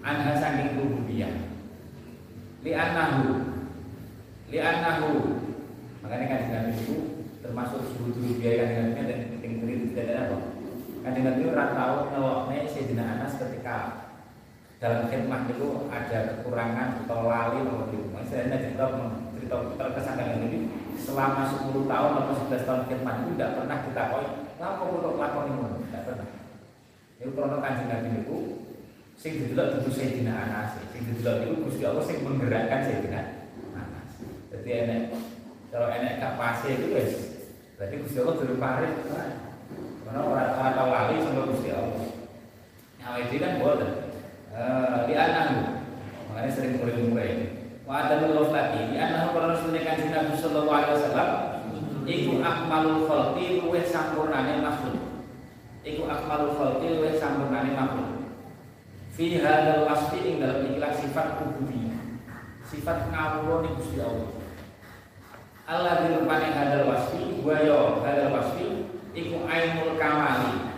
A: Anha saking rububiyah. Li anahu li anahu makanya kan dengan itu termasuk sebut rububiyah kan dengan dan tinggi tidak ada apa dengan itu orang tahu ngeloknya Sayyidina Anas ketika dalam khidmat itu ada kekurangan atau lali atau gitu. Saya cerita cerita terkesan dengan ini. Selama 10 tahun atau 11 tahun khidmat itu tidak pernah kita koi ngapa untuk lakon ini tidak pernah. Itu karena kanjeng nabi itu sing didelok tentu Sayyidina Anas. Sing didelok itu Gusti Allah sing menggerakkan Sayyidina Anas. Jadi enek kalau enek pasti itu guys berarti Gusti Allah dulu parit karena orang orang tahu lali sama Gusti Allah yang itu kan boleh di anak makanya sering murid-murid wa adamul ghaflati di annahu para rasulnya kanjeng Nabi sallallahu alaihi wasallam iku akmalul khalqi luwih sampurnane makhluk iku akmalul khalqi luwih sampurnane makhluk fi hadzal wasfi ing dalam ikilah sifat ubudiyah sifat ngawula ning Gusti Allah Allah dirupani hadal wasfi wa yo hadal wasfi iku ainul kamali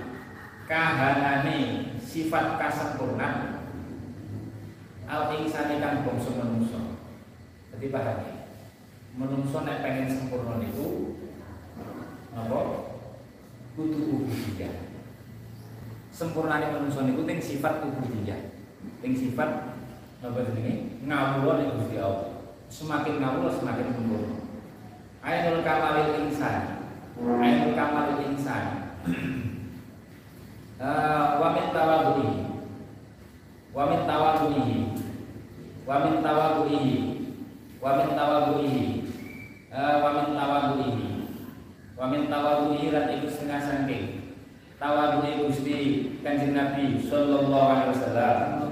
A: kahanane sifat kasempurnaan al insani kang bangsa manungsa. Dadi paham ya. Menungso nek pengen sempurna niku apa? Kudu ubudiyah. Sempurnane manungsa niku ting sifat ubudiyah. Ting sifat apa jenenge? Ngawula ning Gusti Allah. Semakin ngawula semakin sempurna. Ainul kamalil insan. Ainul kamalil insan. uh, *clears throat* wa min tawadhuhi wa min tawadhuhi wa min tawadhuhi wa min tawadhuhi uh, wa min tawadhuhi wa min tawadhuhi lan iku setengah saking tawadhuhi Gusti Kanjeng Nabi sallallahu alaihi wasallam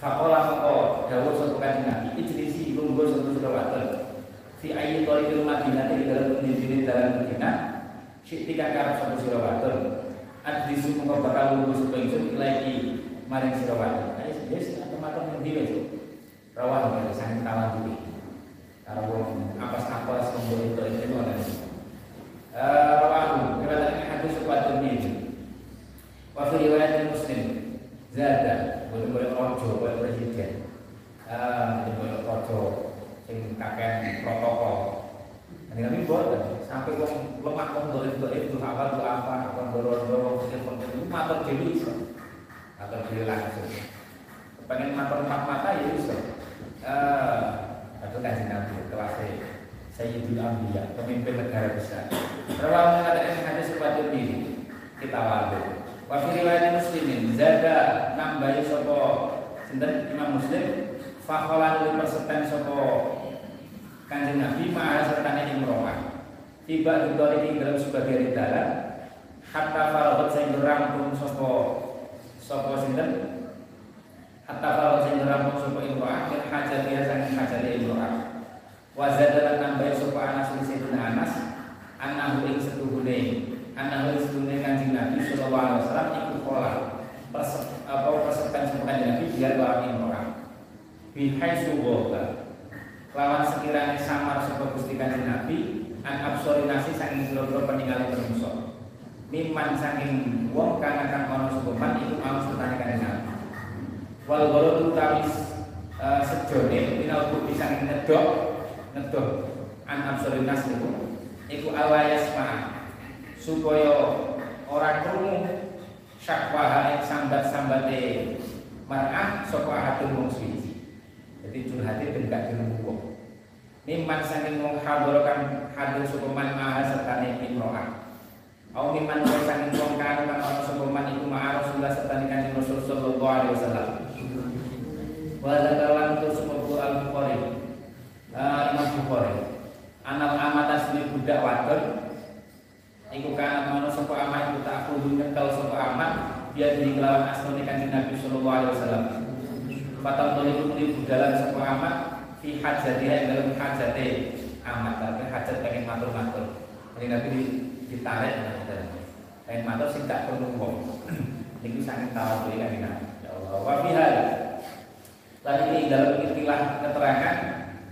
A: Fakola moko dawuh sapa Kanjeng Nabi ijlisi lungguh sapa sira wadon fi ayyi tariqil Madinah di dalam pendiri dalam Madinah Siktika karep sapa sira wadon. Adrisu mengko bakal lungguh sapa ingsun ilaiki maring sira wadon. Ayo wis atau-atau ngendi wis. Rawah dari sang tawadhu. Karo wong apas-apas kumpul itu itu ana. Eh rawahu riwayat hadis ini. Wa fi riwayat Muslim zada boleh-boleh ojo boleh presiden. Ah, boleh ojo sing kakek protokol. Ini kami buat sampai wong lemah wong dolim dolim itu apa itu apa apa dorong dorong telepon itu matur dewi bisa matur dewi langsung. Pengen matur empat mata ya bisa eh itu kan nabi kelas Sayyidul Ambiya pemimpin negara besar. Rawal mengatakan hadis sepatu diri kita walu wa fi riwayat muslimin zada nambahi sapa sinten? Imam Muslim fa khala li persetan sapa Kanjeng Nabi maha sertane imro'ah. Tiba di ini dalam sebagai rindalan hatta faragat saya rampung sopo sopo sinten? Hatta faragat saya rampung sopo imro'ah min hajat dia sang hajat imro'ah wazad dan nambahin sopo anas sayyidina anas anahu ing setuhune anahu ing setuhune kanjeng Nabi sallallahu alaihi wasallam ikut pola apa persetan sopo kanjeng Nabi biar orang imro'ah bihai suwoga lawan sekiranya samar sapa Gusti Kanjeng Nabi an absori nasi saking sira-sira peninggalan menungso. Miman saking wong kang akan ana sapa man iku mau sertane Kanjeng Nabi. Wal ghalatu tamis uh, sejone minal bukti saking ngedok ngedok an absori nasi iku iku awayasma supaya ora krungu syakwaha ing sambat-sambate mar'ah sapa ahadun wong jadi curhatnya ben gak wong Miman saking wong hadorokan hadir sukuman maha sertane imro'ah. Au miman wong saking wong kanu kang ana sukuman iku maha Rasulullah sertane kanjeng Rasul sallallahu alaihi wasallam. Wa zakalan tu al-Bukhari. Imam Bukhari. Anak amat asli budak wadon. Iku kanat mana sapa amat iku tak kudu nyekel sapa amat biar di kelawan asmane kanjeng Nabi sallallahu alaihi wasallam Fatal toliku muni budalan sapa amat Fi hajatiha yang dalam hajate amat. Tapi hajat pengen matur-matur. Ini Nabi ditarik Pengen matur sih gak perlu ngomong *clears throat* Ini sangat tahu beli kan Ya Allah. Wa fihal Tadi ini dalam istilah keterangan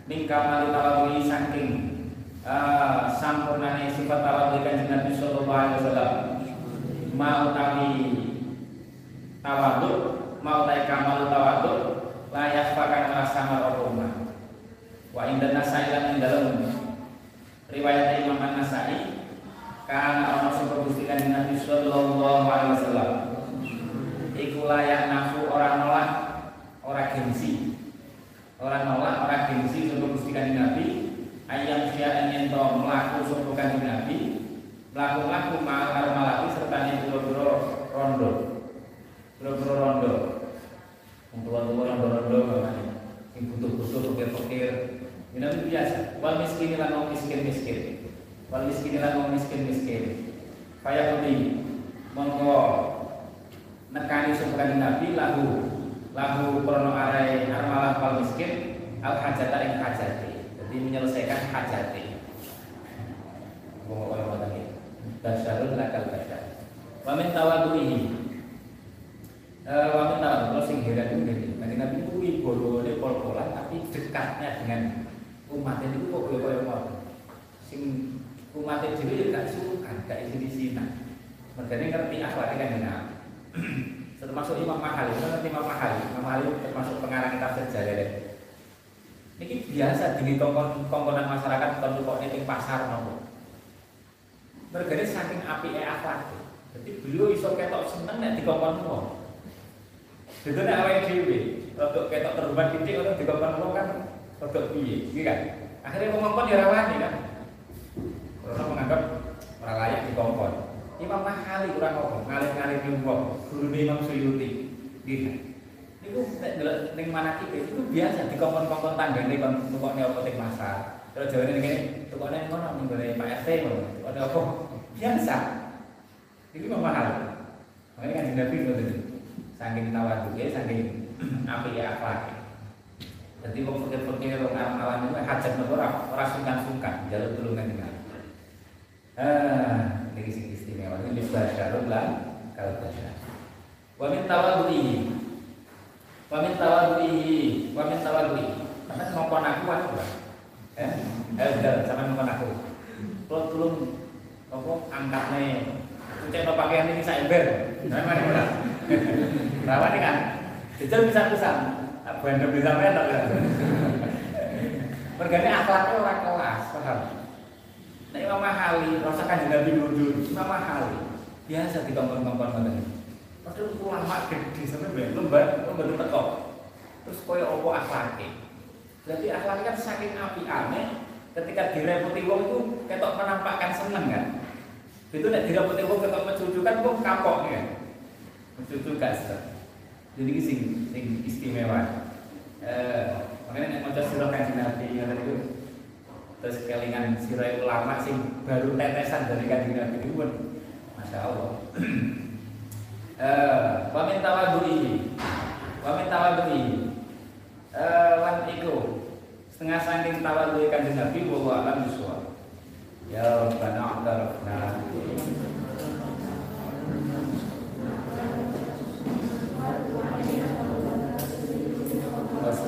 A: Mingkamali tawadui saking uh, Sampurnane sifat tawadui kanjeng Nabi Sallallahu Alaihi Wasallam. Mau tawi tawaduk Mau tawi kamal tawaduk layak pakan sama rokoma wa indah nasai lan ing riwayat Imam An Nasai karena orang Gusti Kanjeng Nabi sallallahu alaihi wasallam. Iku layak nafsu orang nolak orang gengsi. Orang nolak orang gengsi Gusti Kanjeng Nabi. Ayam sia ingin to melaku sapa Kanjeng Nabi melaku-melaku mal karo malaki serta biro-biro rondo biro-biro rondo. Tua-tua rondo-rondo yang butuh-butuh pikir-pikir ini biasa. Wal miskin lan wong miskin-miskin. Wal miskin lan wong miskin-miskin. Kaya kudi monggo. Nekani sebagai nabi lahu. Lahu krono arai armalah wal miskin al hajata ing hajati. Jadi menyelesaikan hajati. Ngoten iki basyarun lakal basyar. Wa min eh wa min tawadhu sing heran itu ngene Nabi Nabi itu ibadahane pol-polan tapi dekatnya dengan umat itu kok kaya kaya ngoten sing umat dhewe gak suka gak isi-isina mergane ngerti akhlaknya kan Nabi *clears throat* termasuk Imam Mahali, kan Imam Mahali, Imam Mahali termasuk pengarang tafsir Jalalain. Ini biasa di kongkon kongkonan masyarakat kalau kok ning pasar nopo. Mergane saking apike akhlak. Jadi beliau iso ketok seneng nek dikongkon wong. Itu nek awake dhewe, rodok ketok terubat titik ora dikongkon wong kan rodok piye, iki kan. Akhirnya ngomong ya rawani kan. Karena menganggap ora layak dikongkon. Imam Mahali kurang ngomong, ngalih-ngalih ning wong, gurune Imam Suyuti. Gitu. Niku nek delok ning mana kita itu biasa dikongkon-kongkon tanggane kon tukokne apa ting masar. Terus jawane ning kene tukokne ngono ning gone Pak RT ngono. Tukokne apa? Biasa. Iki Imam Mahali. Makanya kan Nabi ngoten. Saking tawadhuke, saking *clears throat* apike akhlak. Jadi wong fakir-fakir wong awan-awan itu hajat nopo ora ora sungkan-sungkan jalur tulungan dengan. Ah, ini sing istimewa ini basyarun lah kalau basyar. Wa min tawadhuhi. Wa min tawadhuhi, wa min tawadhuhi. Karena aku aku. Eh, eh sama ngomong aku. Kalau tulung apa angkatnya Cek pakaian ini saya ember. Nah, mana. Rawan kan? Jajal bisa bisa. Apa yang bisa menak kan? Mergane akhlaknya orang kelas, paham? Nah, Imam Mahali, rasakan juga dulu dulu. Imam Mahali biasa di kompon-kompon ngoten. Padahal ulama gede sampe lembar, lembar teko. Terus koyo opo akhlake. Berarti akhlaknya kan saking api aneh ketika direputi wong itu ketok menampakkan seneng kan. Itu nek direputi wong ketok mencucu kan wong kapok ya. Mencucu gas. Jadi ini sing sing istimewa. Eh, makanya nek maca sirah kanjeng Nabi yang itu terus kelingan sirai ulama sing baru tetesan dari kanjeng Nabi itu pun Masya Allah *clears throat* eh wamin tawadui wamin tawadui eh lan iku setengah saking tawadui kanjeng Nabi bahwa alam ya Rabbana a'tarafna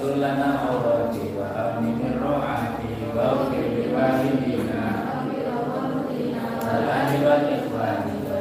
A: Wastur lana awrati wa amin ro'ati wa ufir walidina Al-ahli wal ikhwani wa